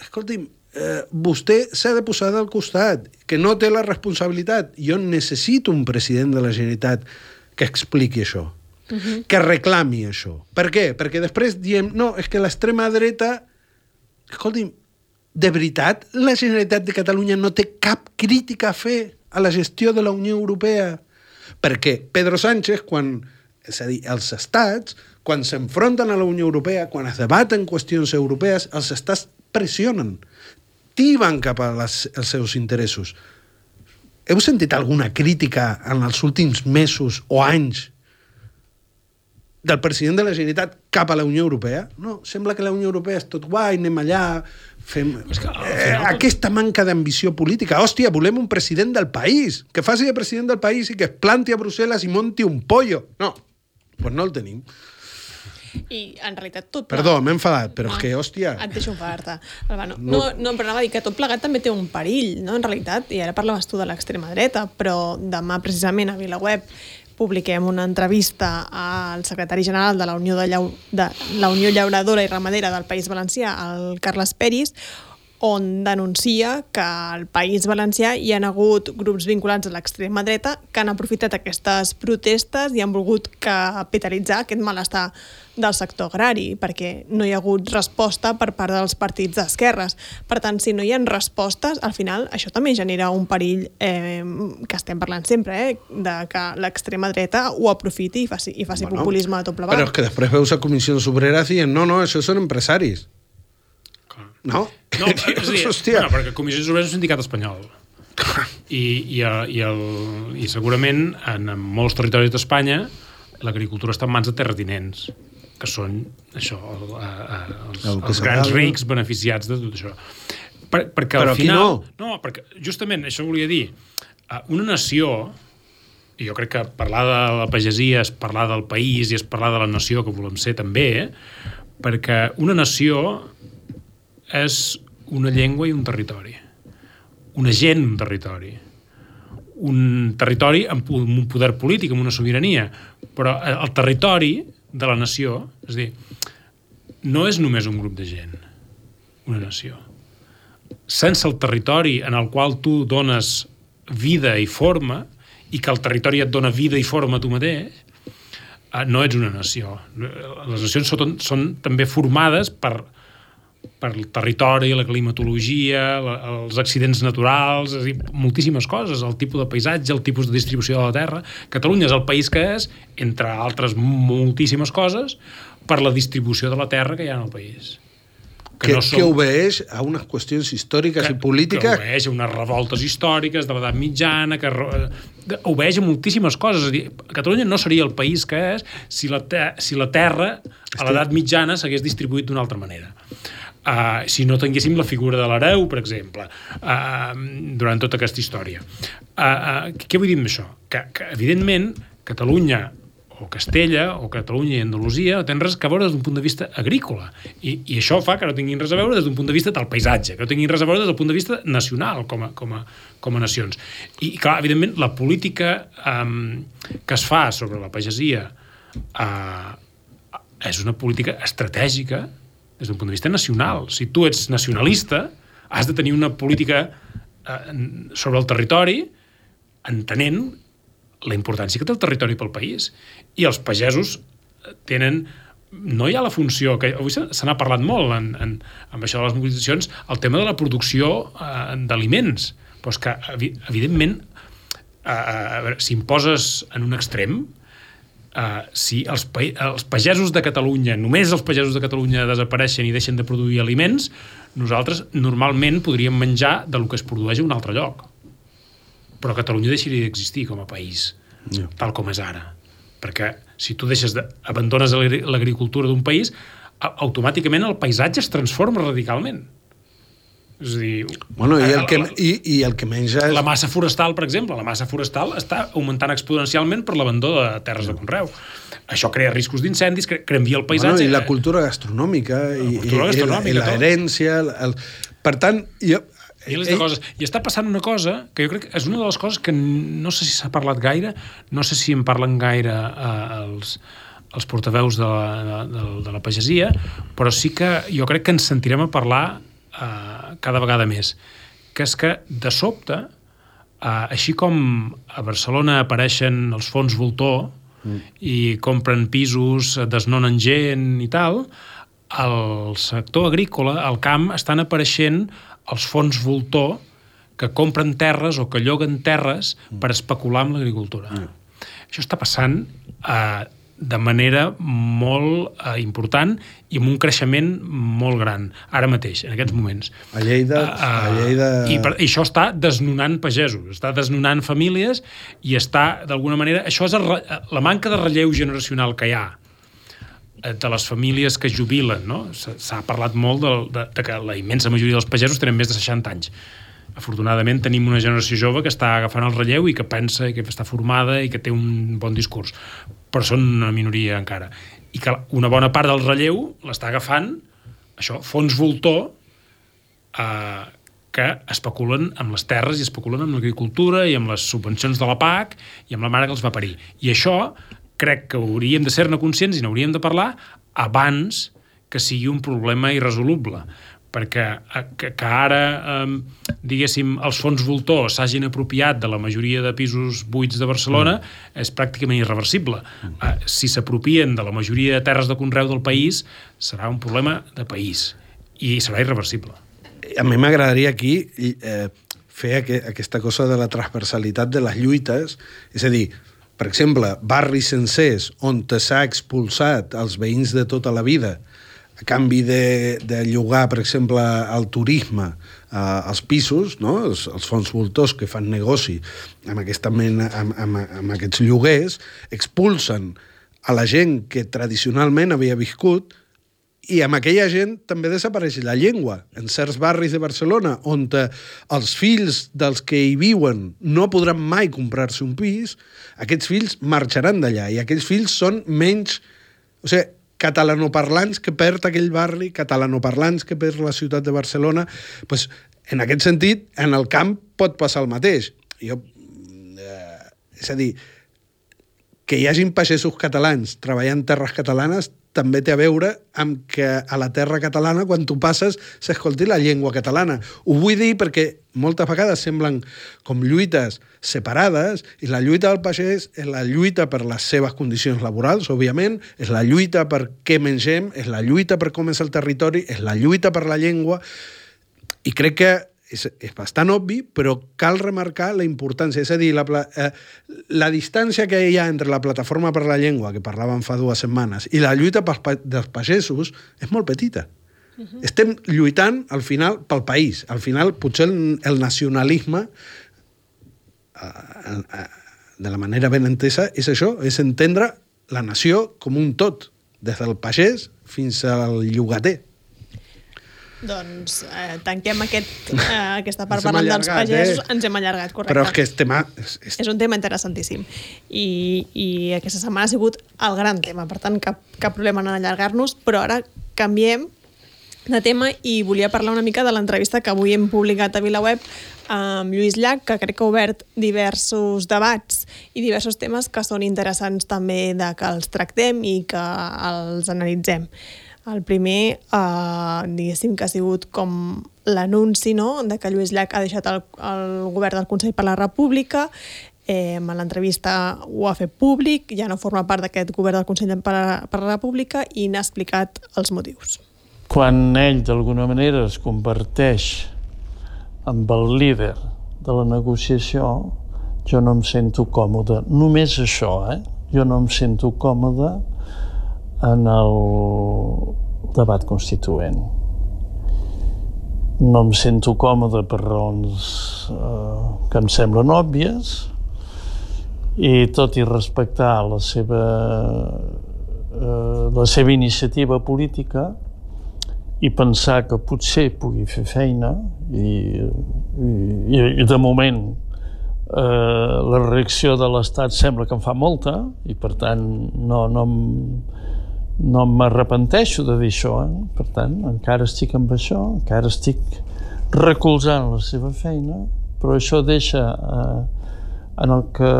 Speaker 2: escolti'm, eh, vostè s'ha de posar del costat, que no té la responsabilitat. Jo necessito un president de la Generalitat que expliqui això, uh -huh. que reclami això. Per què? Perquè després diem, no, és que l'extrema dreta... Escolti'm, de veritat, la Generalitat de Catalunya no té cap crítica a fer a la gestió de la Unió Europea? Perquè Pedro Sánchez, quan, és a dir, els estats, quan s'enfronten a la Unió Europea, quan es debaten qüestions europees, els estats pressionen, tiben cap als seus interessos. Heu sentit alguna crítica en els últims mesos o anys del president de la Generalitat cap a la Unió Europea? No, sembla que la Unió Europea és tot guai, anem allà, fem...
Speaker 3: Que,
Speaker 2: eh, aquesta manca d'ambició política. Hòstia, volem un president del país, que faci de president del país i que es planti a Brussel·les i monti un pollo. No, pues no el tenim.
Speaker 1: I en realitat tot...
Speaker 2: Perdó, m'he enfadat, però és
Speaker 1: No,
Speaker 2: que, hòstia...
Speaker 1: Et deixo enfadar-te. Albano.
Speaker 2: No.
Speaker 1: No, no, però anava a dir que tot plegat també té un perill, no? en realitat, i ara parlaves tu de l'extrema dreta, però demà precisament a VilaWeb publiquem una entrevista al secretari general de la Unió, de Llau... de la Unió Llauradora i Ramadera del País Valencià, el Carles Peris, on denuncia que al País Valencià hi han hagut grups vinculats a l'extrema dreta que han aprofitat aquestes protestes i han volgut capitalitzar aquest malestar del sector agrari, perquè no hi ha hagut resposta per part dels partits d'esquerres. Per tant, si no hi ha respostes, al final això també genera un perill eh, que estem parlant sempre, eh, de que l'extrema dreta ho aprofiti i faci, i faci bueno, populisme de tot plegat.
Speaker 2: Però és que després veus a comissions obreres dient no, no, això són empresaris. No?
Speaker 3: No, és a dir,
Speaker 2: Hòstia.
Speaker 3: bueno, perquè Comissions Obreres és un sindicat espanyol. I, i, el, i, el, I segurament en, en molts territoris d'Espanya l'agricultura està en mans de terratinents que són això, el, a, a, els,
Speaker 2: El
Speaker 3: els grans rics beneficiats de tot això. Per, perquè
Speaker 2: Però
Speaker 3: al
Speaker 2: aquí
Speaker 3: final...
Speaker 2: no.
Speaker 3: No, perquè justament això volia dir, eh, una nació i jo crec que parlar de la pagesia és parlar del país i és parlar de la nació que volem ser també, eh? perquè una nació és una llengua i un territori. Una gent, un territori. Un territori amb un poder polític, amb una sobirania. Però el territori de la nació, és dir, no és només un grup de gent, una nació. Sense el territori en el qual tu dones vida i forma, i que el territori et dona vida i forma tu mateix, eh, no ets una nació. Les nacions són, són també formades per, per el territori, la climatologia, la, els accidents naturals, és a dir, moltíssimes coses, el tipus de paisatge, el tipus de distribució de la terra. Catalunya és el país que és, entre altres moltíssimes coses, per la distribució de la terra que hi ha en el país.
Speaker 2: Que, que, no som... que obeeix a unes qüestions històriques
Speaker 3: que,
Speaker 2: i polítiques...
Speaker 3: Que obeeix a unes revoltes històriques de l'edat mitjana, que obeeix a moltíssimes coses. És a dir, Catalunya no seria el país que és si la, te si la terra a l'edat mitjana s'hagués distribuït d'una altra manera. Uh, si no tinguéssim la figura de l'hereu, per exemple, uh, durant tota aquesta història. Uh, uh, què vull dir amb això? Que, que evidentment, Catalunya o Castella, o Catalunya i Andalusia, no tenen res a veure des d'un punt de vista agrícola. I, I això fa que no tinguin res a veure des d'un punt de vista del paisatge, que no tinguin res a veure des del punt de vista nacional com a, com a, com a nacions. I, clar, evidentment, la política um, que es fa sobre la pagesia uh, és una política estratègica des d'un punt de vista nacional. Si tu ets nacionalista, has de tenir una política uh, sobre el territori entenent la importància que té el territori pel país. I els pagesos tenen no hi ha la funció, que avui se n'ha parlat molt en, en, en això de les mobilitzacions, el tema de la producció eh, d'aliments. Però és que, evidentment, eh, veure, si imposes en un extrem, eh, si els, els pagesos de Catalunya, només els pagesos de Catalunya desapareixen i deixen de produir aliments, nosaltres normalment podríem menjar del que es produeix a un altre lloc però Catalunya deixaria d'existir com a país, yeah. tal com és ara. Perquè si tu deixes de, abandones l'agricultura d'un país, automàticament el paisatge es transforma radicalment. És a dir...
Speaker 2: Bueno, i el, que, i, i el que menja és...
Speaker 3: La massa forestal, per exemple, la massa forestal està augmentant exponencialment per l'abandó de terres de conreu. Això crea riscos d'incendis, canvia el paisatge...
Speaker 2: Bueno, I la cultura gastronòmica, la cultura i, gastronòmica, i, i l'herència... El... Per tant, jo,
Speaker 3: Milers de coses. I està passant una cosa que jo crec que és una de les coses que no sé si s'ha parlat gaire, no sé si en parlen gaire eh, els, els portaveus de la, de, de la pagesia, però sí que jo crec que ens sentirem a parlar eh, cada vegada més. Que és que, de sobte, eh, així com a Barcelona apareixen els fons voltor mm. i compren pisos, desnonen gent i tal, al sector agrícola, al camp, estan apareixent els fons voltor que compren terres o que lloguen terres per especular amb l'agricultura. Mm. Això està passant eh, de manera molt eh, important i amb un creixement molt gran, ara mateix, en aquests moments.
Speaker 2: A Lleida... Uh, a Lleida...
Speaker 3: I, per, I això està desnonant pagesos, està desnonant famílies i està, d'alguna manera... Això és el, la manca de relleu generacional que hi ha Eh, de les famílies que jubilen, no? S'ha parlat molt de, de, de que la immensa majoria dels pagesos tenen més de 60 anys. Afortunadament tenim una generació jove que està agafant el relleu i que pensa i que està formada i que té un bon discurs. Però són una minoria encara. I que una bona part del relleu l'està agafant això, fons voltor eh, que especulen amb les terres i especulen amb l'agricultura i amb les subvencions de la PAC i amb la mare que els va parir. I això crec que hauríem de ser-ne conscients i n'hauríem de parlar abans que sigui un problema irresoluble perquè eh, que, que ara, eh, diguéssim, els fons voltors s'hagin apropiat de la majoria de pisos buits de Barcelona mm. és pràcticament irreversible. Mm. Eh, si s'apropien de la majoria de terres de conreu del país, serà un problema de país i serà irreversible.
Speaker 2: A mi m'agradaria aquí eh, fer aquesta cosa de la transversalitat de les lluites, és a dir, per exemple, barris sencers on s'ha expulsat els veïns de tota la vida a canvi de, de llogar, per exemple, al turisme, eh, els pisos, no? els, els fons voltors que fan negoci amb, aquesta mena, amb, amb, amb aquests lloguers, expulsen a la gent que tradicionalment havia viscut i amb aquella gent també desapareix la llengua. En certs barris de Barcelona, on eh, els fills dels que hi viuen no podran mai comprar-se un pis, aquests fills marxaran d'allà i aquells fills són menys... O sigui, catalanoparlants que perd aquell barri, catalanoparlants que perd la ciutat de Barcelona, pues, en aquest sentit, en el camp pot passar el mateix. Jo, eh, és a dir, que hi hagin pagesos catalans treballant terres catalanes també té a veure amb que a la terra catalana, quan tu passes, s'escolti la llengua catalana. Ho vull dir perquè moltes vegades semblen com lluites separades i la lluita del pagès és la lluita per les seves condicions laborals, òbviament, és la lluita per què mengem, és la lluita per com és el territori, és la lluita per la llengua i crec que és, és bastant obvi, però cal remarcar la importància. És a dir, la, eh, la distància que hi ha entre la plataforma per la llengua, que parlàvem fa dues setmanes, i la lluita pels, dels pagesos és molt petita. Uh -huh. Estem lluitant, al final, pel país. Al final, potser el, el nacionalisme, eh, eh, de la manera ben entesa, és això, és entendre la nació com un tot, des del pagès fins al llogater.
Speaker 1: Doncs eh, tanquem aquest, eh, aquesta part parlant dels pagesos. Eh? Ens hem allargat, correcte.
Speaker 2: Però és que és tema... És,
Speaker 1: és... és un tema interessantíssim. I, I aquesta setmana ha sigut el gran tema, per tant, cap, cap problema en allargar-nos, però ara canviem de tema i volia parlar una mica de l'entrevista que avui hem publicat a VilaWeb amb Lluís Llach, que crec que ha obert diversos debats i diversos temes que són interessants també de que els tractem i que els analitzem. El primer, eh, diguéssim que ha sigut com l'anunci no? de que Lluís Llach ha deixat el, el govern del Consell per la República, eh, en l'entrevista ho ha fet públic, ja no forma part d'aquest govern del Consell per la, per la República i n'ha explicat els motius.
Speaker 7: Quan ell d'alguna manera es converteix en el líder de la negociació, jo no em sento còmode. Només això, eh? Jo no em sento còmode en el debat constituent. No em sento còmode per raons eh, que em semblen òbvies i tot i respectar la seva, eh, la seva iniciativa política i pensar que potser pugui fer feina i, i, i de moment eh, la reacció de l'Estat sembla que en fa molta i per tant no, no, no m'arrepenteixo de dir això, eh? per tant, encara estic amb això, encara estic recolzant la seva feina, però això deixa eh, en el que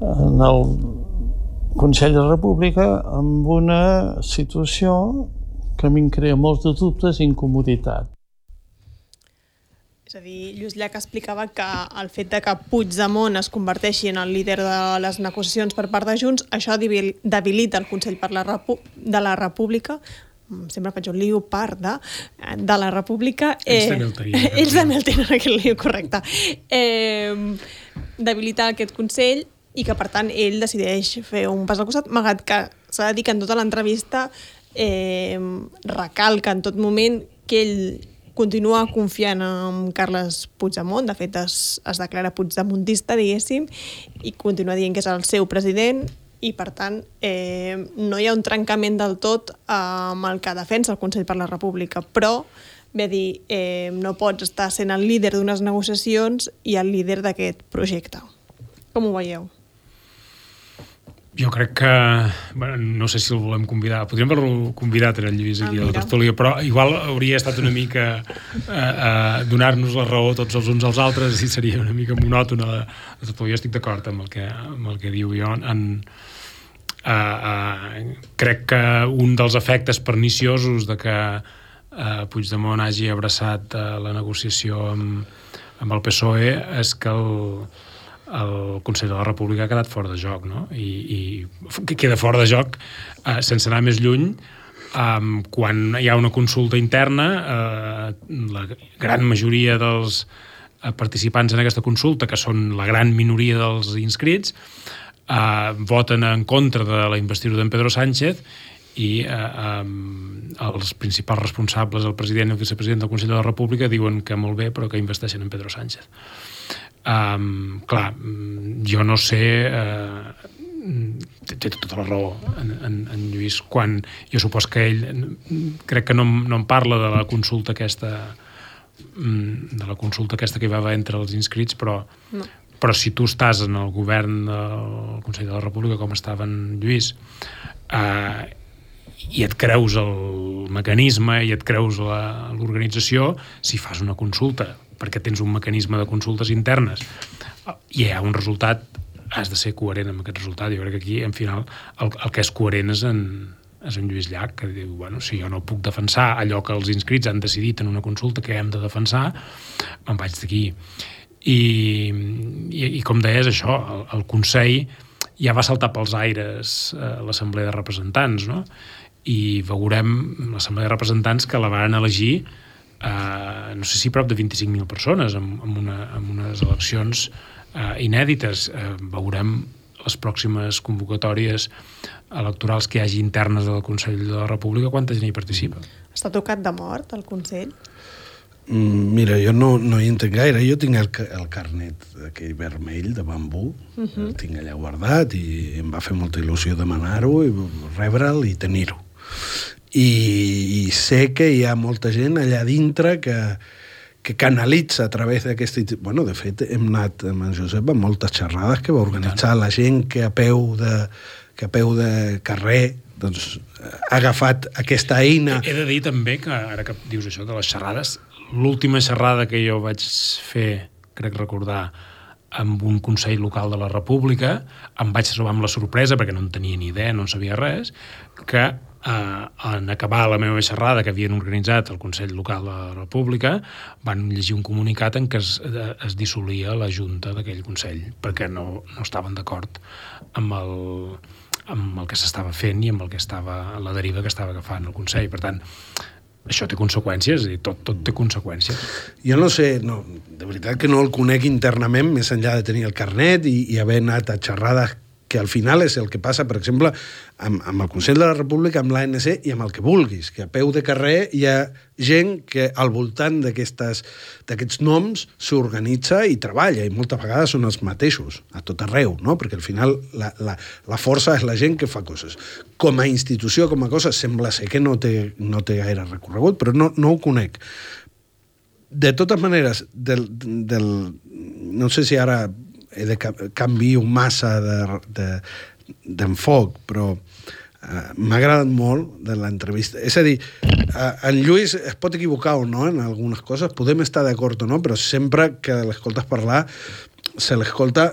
Speaker 7: en el Consell de la República amb una situació que a mi em crea molts de dubtes i incomoditat.
Speaker 1: A dir, Lluís Llach explicava que el fet de que Puigdemont es converteixi en el líder de les negociacions per part de Junts, això debilita el Consell per la Repu de la República, sempre faig un lío part de, de la República.
Speaker 3: Eh, ells també el tenien.
Speaker 1: Ells també el tenen, aquest lío, correcte. Eh, debilitar aquest Consell i que, per tant, ell decideix fer un pas al costat, malgrat que s'ha de dir que en tota l'entrevista eh, recalca en tot moment que ell continua confiant en Carles Puigdemont, de fet es, es declara puigdemontista, diguéssim, i continua dient que és el seu president i per tant eh, no hi ha un trencament del tot amb el que defensa el Consell per la República, però ve a dir, eh, no pots estar sent el líder d'unes negociacions i el líder d'aquest projecte. Com ho veieu?
Speaker 3: Jo crec que, bueno, no sé si el volem convidar, podríem haver-lo convidat en el Lluís aquí ah, a la tertúlia, però igual hauria estat una mica eh, eh, donar-nos la raó tots els uns als altres i seria una mica monòtona la, la tertúlia. Estic d'acord amb, el que, amb el que diu jo. En, eh, eh, crec que un dels efectes perniciosos de que eh, Puigdemont hagi abraçat eh, la negociació amb, amb el PSOE és que el, el Consell de la República ha quedat fora de joc, no? I, i queda fora de joc eh, sense anar més lluny eh, quan hi ha una consulta interna eh, la gran majoria dels eh, participants en aquesta consulta, que són la gran minoria dels inscrits, eh, voten en contra de la investidura d'en Pedro Sánchez i eh, eh, els principals responsables, el president i el vicepresident del Consell de la República, diuen que molt bé, però que investeixen en Pedro Sánchez. Um, clar, jo no sé... Uh, té tota la raó en, en, en Lluís, quan jo supos que ell, crec que no, no en parla de la consulta aquesta mm, de la consulta aquesta que hi va haver entre els inscrits, però, no. però si tu estàs en el govern del Consell de la República, com estava en Lluís, eh, i et creus el mecanisme i et creus l'organització, si fas una consulta, perquè tens un mecanisme de consultes internes i hi ha un resultat, has de ser coherent amb aquest resultat. Jo crec que aquí, en final, el, el que és coherent és en, és en Lluís Llach, que diu, bueno, si jo no puc defensar allò que els inscrits han decidit en una consulta que hem de defensar, me'n vaig d'aquí. I, i, I com deies, això, el, el Consell ja va saltar pels aires eh, l'Assemblea de Representants, no? i veurem l'Assemblea de Representants que la van elegir eh, no sé si prop de 25.000 persones amb, amb, una, amb unes eleccions eh, inèdites. Eh, veurem les pròximes convocatòries electorals que hi hagi internes del Consell de la República, quanta gent hi participa?
Speaker 1: Està tocat de mort el Consell?
Speaker 2: Mm, mira, jo no, no hi entenc gaire. Jo tinc el, el carnet aquell vermell de bambú, uh -huh. el tinc allà guardat i em va fer molta il·lusió demanar-ho i rebre'l i tenir-ho i, i sé que hi ha molta gent allà dintre que, que canalitza a través d'aquesta... Bueno, de fet, hem anat amb en Josep a moltes xerrades que va organitzar la gent que a peu de, que a peu de carrer doncs, ha agafat aquesta eina.
Speaker 3: He de dir també que, ara que dius això de les xerrades, l'última xerrada que jo vaig fer, crec recordar, amb un Consell Local de la República, em vaig trobar amb la sorpresa, perquè no en tenia ni idea, no en sabia res, que eh, en acabar la meva xerrada que havien organitzat el Consell Local de la República, van llegir un comunicat en què es, es dissolia la Junta d'aquell Consell, perquè no, no estaven d'acord amb el, amb el que s'estava fent i amb el que estava, la deriva que estava agafant el Consell. Per tant, això té conseqüències i tot, tot té conseqüències.
Speaker 2: Jo no sé, no, de veritat que no el conec internament, més enllà de tenir el carnet i, i haver anat a xerrades que al final és el que passa, per exemple, amb, amb el Consell de la República, amb l'ANC i amb el que vulguis, que a peu de carrer hi ha gent que al voltant d'aquests noms s'organitza i treballa, i moltes vegades són els mateixos, a tot arreu, no? perquè al final la, la, la força és la gent que fa coses. Com a institució, com a cosa, sembla ser que no té, no té gaire recorregut, però no, no ho conec. De totes maneres, del, del, no sé si ara he de canvio massa d'enfoc, de, de, però uh, m'ha agradat molt de l'entrevista. És a dir, uh, en Lluís es pot equivocar o no en algunes coses, podem estar d'acord o no, però sempre que l'escoltes parlar, se l'escolta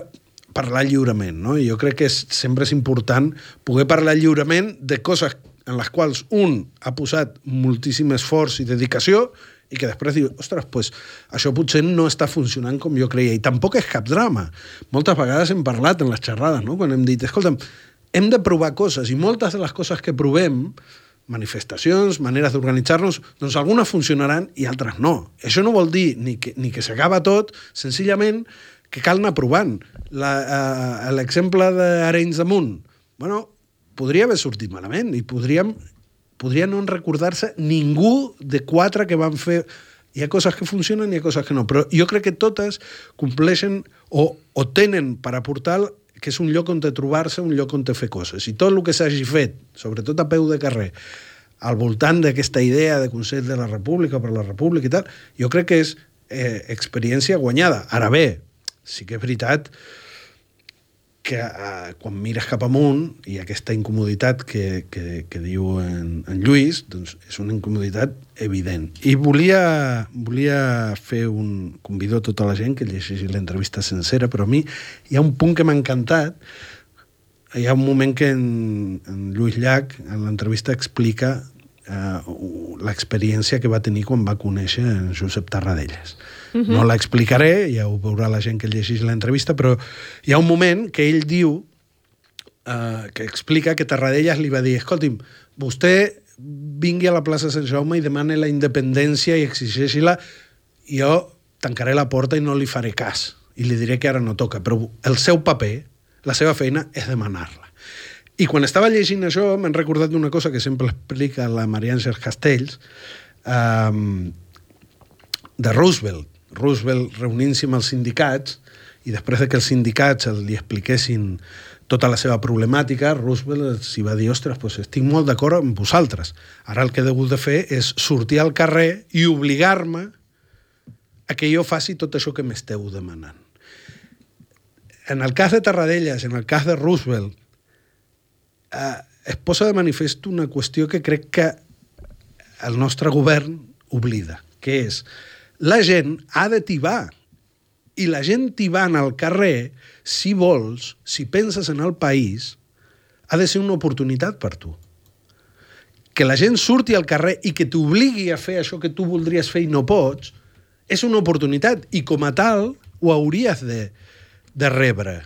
Speaker 2: parlar lliurement, no? I jo crec que és, sempre és important poder parlar lliurement de coses en les quals un ha posat moltíssim esforç i dedicació i que després diu, ostres, pues, això potser no està funcionant com jo creia. I tampoc és cap drama. Moltes vegades hem parlat en les xerrades, no? quan hem dit, escolta'm, hem de provar coses, i moltes de les coses que provem, manifestacions, maneres d'organitzar-nos, doncs algunes funcionaran i altres no. Això no vol dir ni que, ni que s'acaba tot, senzillament que cal anar provant. Eh, l'exemple d'Arenys de Munt, bueno, podria haver sortit malament i podríem podria no recordar-se ningú de quatre que van fer... Hi ha coses que funcionen i hi ha coses que no, però jo crec que totes compleixen o, o tenen per aportar que és un lloc on trobar-se, un lloc on fer coses. I tot el que s'hagi fet, sobretot a peu de carrer, al voltant d'aquesta idea de Consell de la República per la República i tal, jo crec que és eh, experiència guanyada. Ara bé, sí que és veritat eh, quan mires cap amunt i aquesta incomoditat que, que, que diu en, en Lluís, doncs és una incomoditat evident. I volia, volia fer un... Convido a tota la gent que llegeixi l'entrevista sencera, però a mi hi ha un punt que m'ha encantat. Hi ha un moment que en, en Lluís Llach, en l'entrevista, explica eh, l'experiència que va tenir quan va conèixer en Josep Tarradellas. Uh -huh. No l'explicaré, ja ho veurà la gent que llegeix l'entrevista, però hi ha un moment que ell diu, uh, que explica que Tarradellas li va dir, escolti'm, vostè vingui a la plaça Sant Jaume i demane la independència i exigeixi-la, jo tancaré la porta i no li faré cas. I li diré que ara no toca, però el seu paper, la seva feina, és demanar-la. I quan estava llegint això, m'han recordat d'una cosa que sempre explica la Maria Àngels Castells, um, de Roosevelt, Roosevelt reunint-se amb els sindicats i després de que els sindicats li expliquessin tota la seva problemàtica, Roosevelt s'hi va dir, ostres, doncs estic molt d'acord amb vosaltres. Ara el que he hagut de fer és sortir al carrer i obligar-me a que jo faci tot això que m'esteu demanant. En el cas de Tarradellas, en el cas de Roosevelt, eh, es posa de manifest una qüestió que crec que el nostre govern oblida, que és la gent ha de tibar i la gent tibant al carrer, si vols, si penses en el país, ha de ser una oportunitat per tu. Que la gent surti al carrer i que t'obligui a fer això que tu voldries fer i no pots, és una oportunitat i com a tal ho hauries de, de rebre.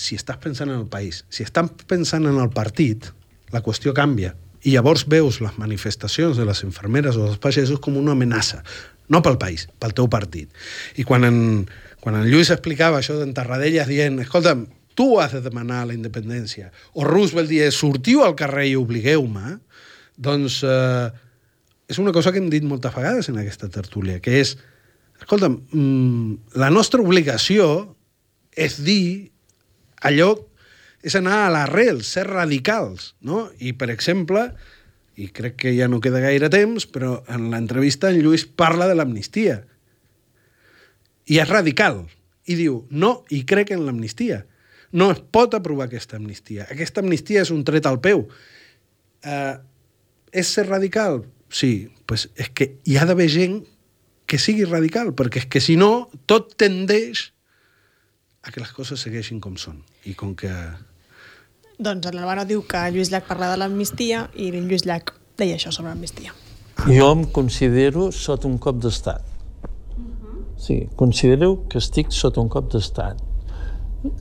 Speaker 2: Si estàs pensant en el país, si estàs pensant en el partit, la qüestió canvia. I llavors veus les manifestacions de les infermeres o dels pagesos com una amenaça no pel país, pel teu partit. I quan en, quan en Lluís explicava això d'en Tarradellas dient, escolta'm, tu has de demanar la independència, o Roosevelt dient, sortiu al carrer i obligueu-me, doncs eh, és una cosa que hem dit moltes vegades en aquesta tertúlia, que és, escolta'm, mm, la nostra obligació és dir allò, és anar a l'arrel, ser radicals, no? I, per exemple, i crec que ja no queda gaire temps, però en l'entrevista en Lluís parla de l'amnistia. I és radical. I diu, no, i crec en l'amnistia. No es pot aprovar aquesta amnistia. Aquesta amnistia és un tret al peu. Uh, és ser radical? Sí, pues és que hi ha d'haver gent que sigui radical, perquè és que si no, tot tendeix a que les coses segueixin com són. I com que
Speaker 1: doncs l'Alvaro diu que Lluís Llach parla de l'amnistia i Lluís Llach deia això sobre l'amnistia.
Speaker 7: Jo em considero sota un cop d'estat. Sí, considero que estic sota un cop d'estat.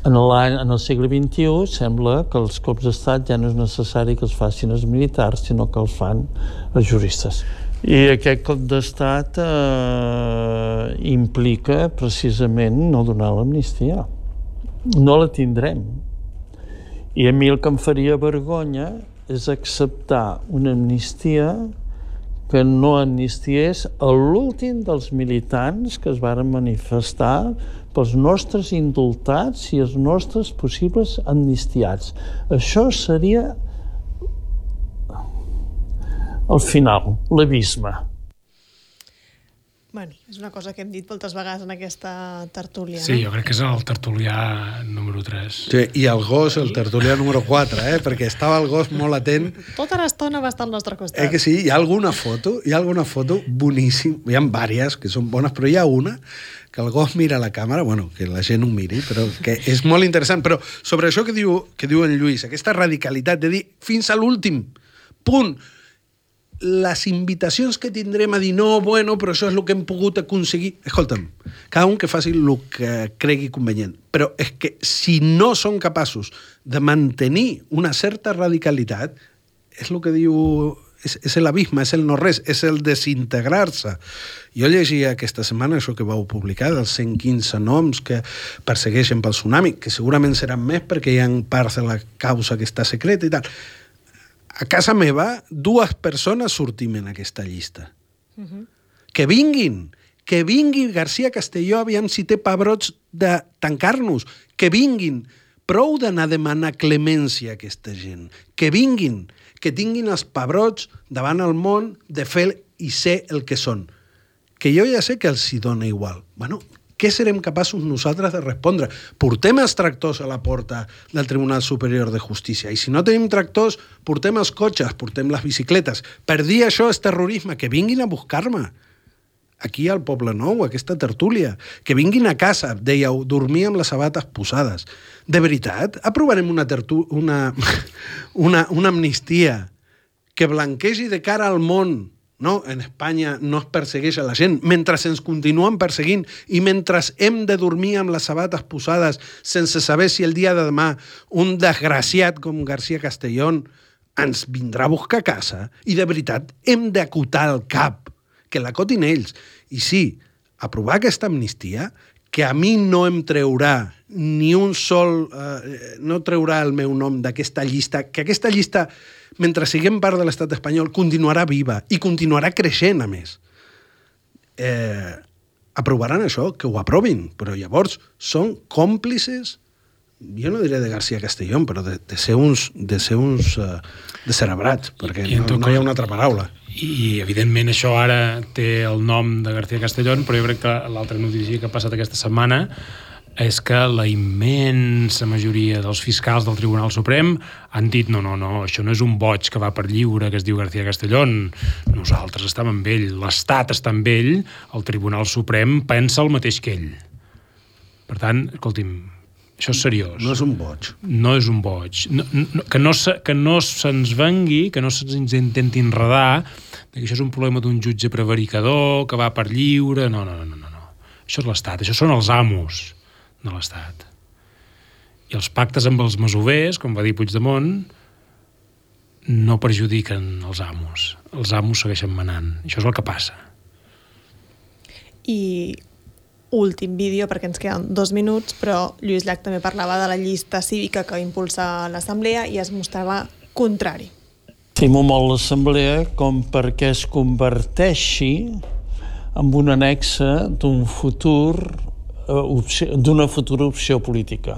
Speaker 7: En, en el segle XXI sembla que els cops d'estat ja no és necessari que els facin els militars, sinó que els fan els juristes. I aquest cop d'estat eh, implica precisament no donar l'amnistia. No la tindrem i a mi el que em faria vergonya és acceptar una amnistia que no amnistiés l'últim dels militants que es varen manifestar pels nostres indultats i els nostres possibles amnistiats. Això seria el final, l'abisme.
Speaker 1: Bueno, és una cosa que hem dit moltes vegades en aquesta tertúlia.
Speaker 3: Sí,
Speaker 1: no?
Speaker 3: jo crec que és el tertulià número 3.
Speaker 2: Sí, i el gos, el tertulià número 4, eh? perquè estava el gos molt atent.
Speaker 1: Tota l'estona va estar al nostre costat.
Speaker 2: Eh que sí? Hi ha alguna foto, hi ha alguna foto boníssim, hi ha diverses que són bones, però hi ha una que el gos mira la càmera, bueno, que la gent ho miri, però que és molt interessant. Però sobre això que diu, que diu en Lluís, aquesta radicalitat de dir fins a l'últim punt, les invitacions que tindrem a dir no, bueno, però això és el que hem pogut aconseguir... Escolta'm, cada un que faci el que cregui convenient. Però és que si no són capaços de mantenir una certa radicalitat, és el que diu... És, és l'abisme, és el no-res, és el desintegrar-se. Jo llegia aquesta setmana això que vau publicar, dels 115 noms que persegueixen pel tsunami, que segurament seran més perquè hi ha parts de la causa que està secreta i tal a casa meva dues persones sortim en aquesta llista. Uh -huh. Que vinguin, que vingui García Castelló, aviam si té pebrots de tancar-nos, que vinguin, prou d'anar a demanar clemència a aquesta gent, que vinguin, que tinguin els pebrots davant el món de fer i ser el que són. Que jo ja sé que els hi dona igual. Bueno, què serem capaços nosaltres de respondre? Portem els tractors a la porta del Tribunal Superior de Justícia. I si no tenim tractors, portem els cotxes, portem les bicicletes. Per dir això és terrorisme, que vinguin a buscar-me aquí al Poble Nou, aquesta tertúlia, que vinguin a casa, dèieu, dormir amb les sabates posades. De veritat, aprovarem una, tertu una, una, una amnistia que blanquegi de cara al món no? En Espanya no es persegueix a la gent, mentre ens continuen perseguint i mentre hem de dormir amb les sabates posades sense saber si el dia de demà un desgraciat com García Castellón ens vindrà a buscar a casa i de veritat hem d'acotar el cap, que l'acotin ells. I sí, aprovar aquesta amnistia, que a mi no em treurà ni un sol... Eh, no treurà el meu nom d'aquesta llista, que aquesta llista mentre siguem part de l'estat espanyol, continuarà viva i continuarà creixent, a més. Eh, aprovaran això, que ho aprovin, però llavors són còmplices jo no diré de García Castellón, però de, de ser uns, de ser uns uh, cerebrats, perquè
Speaker 3: I
Speaker 2: no,
Speaker 3: tot
Speaker 2: no hi ha
Speaker 3: cas-
Speaker 2: una altra paraula.
Speaker 3: I, evidentment, això ara té el nom de García Castellón, però jo crec que l'altra notícia que ha passat aquesta setmana és que la immensa majoria dels fiscals del Tribunal Suprem han dit no, no, no, això no és un boig que va per lliure, que es diu García Castellón. Nosaltres estem amb ell, l'Estat està amb ell, el Tribunal Suprem pensa el mateix que ell. Per tant, escolti'm, això és seriós
Speaker 2: No és un boig.
Speaker 3: no és un boig. No, no, que no, se, que no se'ns vengui, que no se'ns intenti enredar, que això és un problema d'un jutge prevaricador, que va per lliure... No, no, no, no. no. Això és l'Estat, això són els amos de l'Estat. I els pactes amb els masovers, com va dir Puigdemont, no perjudiquen els amos. Els amos segueixen manant. Això és el que passa.
Speaker 1: I últim vídeo, perquè ens queden dos minuts, però Lluís Llach també parlava de la llista cívica que impulsa l'Assemblea i es mostrava contrari.
Speaker 7: Estimo molt l'Assemblea com perquè es converteixi en un anexe d'un futur eh, d'una futura opció política.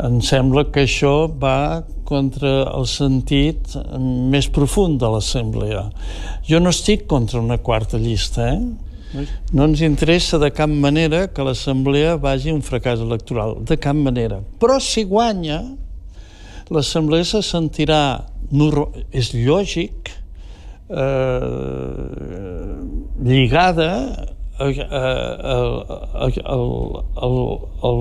Speaker 7: Em sembla que això va contra el sentit més profund de l'Assemblea. Jo no estic contra una quarta llista, eh? No ens interessa de cap manera que l'Assemblea vagi un fracàs electoral, de cap manera. Però si guanya, l'Assemblea se sentirà, és lògic, eh, lligada a, al, al, al,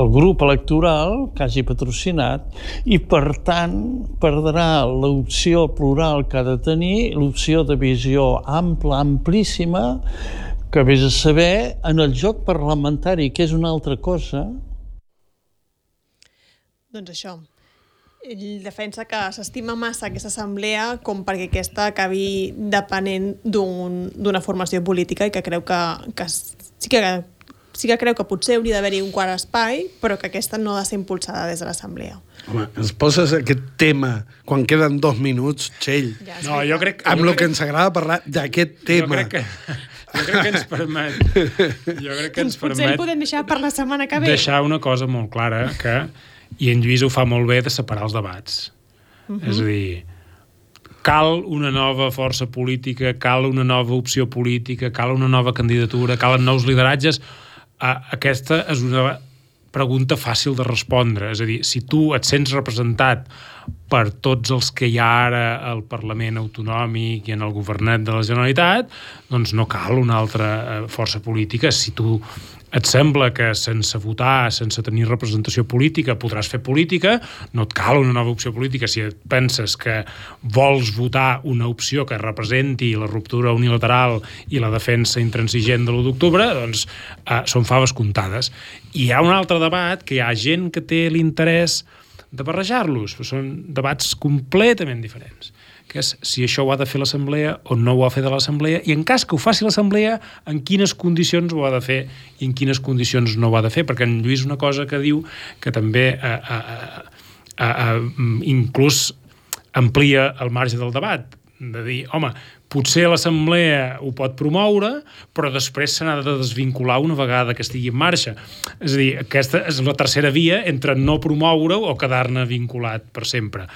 Speaker 7: al grup electoral que hagi patrocinat i, per tant, perdrà l'opció plural que ha de tenir, l'opció de visió ampla, amplíssima, que vés a saber en el joc parlamentari, que és una altra cosa,
Speaker 1: Doncs això. Ell defensa que s'estima massa aquesta assemblea com perquè aquesta acabi depenent d'un- d'una formació política i que creu que, que sí que sí que creu que potser hauria d'haver-hi un quart espai, però que aquesta no ha de ser impulsada des de l'Assemblea.
Speaker 2: Home, ens poses aquest tema quan queden dos minuts, Txell,
Speaker 1: Ja,
Speaker 3: No, jo crec,
Speaker 2: amb
Speaker 3: jo
Speaker 2: el que
Speaker 3: crec-
Speaker 2: ens agrada parlar d'aquest tema.
Speaker 3: Jo crec que, jo crec que ens permet... Jo crec que ens
Speaker 1: Potser el
Speaker 3: permet
Speaker 1: podem deixar per la setmana que ve.
Speaker 3: deixar una cosa molt clara, que, i en Lluís ho fa molt bé, de separar els debats. Uh -huh. És a dir, cal una nova força política, cal una nova opció política, cal una nova candidatura, calen nous lideratges. Aquesta és una pregunta fàcil de respondre. És a dir, si tu et sents representat per tots els que hi ha ara al Parlament Autonòmic i en el governat de la Generalitat, doncs no cal una altra eh, força política. Si tu et sembla que sense votar, sense tenir representació política, podràs fer política, no et cal una nova opció política. Si et penses que vols votar una opció que representi la ruptura unilateral i la defensa intransigent de l'1 d'octubre, doncs eh, són faves comptades. I hi ha un altre debat que hi ha gent que té l'interès de barrejar-los, són debats completament diferents que és si això ho ha de fer l'Assemblea o no ho ha de fer de l'Assemblea, i en cas que ho faci l'Assemblea, en quines condicions ho ha de fer i en quines condicions no ho ha de fer, perquè en Lluís una cosa que diu que també eh, eh, eh, eh, inclús amplia el marge del debat, de dir, home, potser l'Assemblea ho pot promoure, però després se n'ha de desvincular una vegada que estigui en marxa. És a dir, aquesta és la tercera via entre no promoure-ho o quedar-ne vinculat per sempre.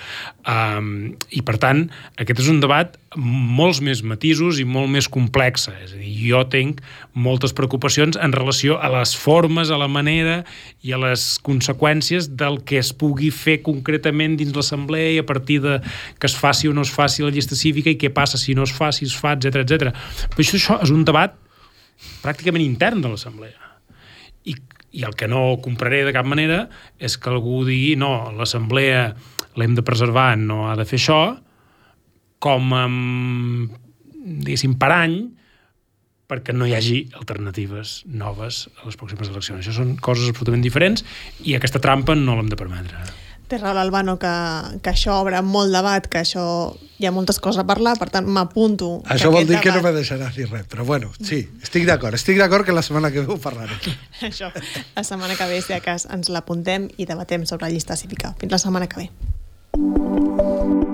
Speaker 3: Um, I, per tant, aquest és un debat molts més matisos i molt més complex. És a dir, jo tinc moltes preocupacions en relació a les formes, a la manera i a les conseqüències del que es pugui fer concretament dins l'Assemblea i a partir de que es faci o no es faci la llista cívica i què passa si no es fa, si es fa, etc etc. Però això, això és un debat pràcticament intern de l'Assemblea. I, I el que no compraré de cap manera és que algú digui no, l'Assemblea l'hem de preservar, no ha de fer això, com amb, diguéssim, per any, perquè no hi hagi alternatives noves a les pròximes eleccions. Això són coses absolutament diferents i aquesta trampa no l'hem de permetre.
Speaker 1: Té raó l'Albano que, que això obre molt debat, que això hi ha moltes coses a parlar, per tant m'apunto.
Speaker 2: Això vol dir que no
Speaker 1: debat-
Speaker 2: me deixaràs dir res, però bueno, sí, estic d'acord. Estic d'acord que la setmana que ve ho parlarem.
Speaker 1: Això, la setmana que ve, si de cas, ens l'apuntem i debatem sobre la llista cívica. Fins la setmana que ve.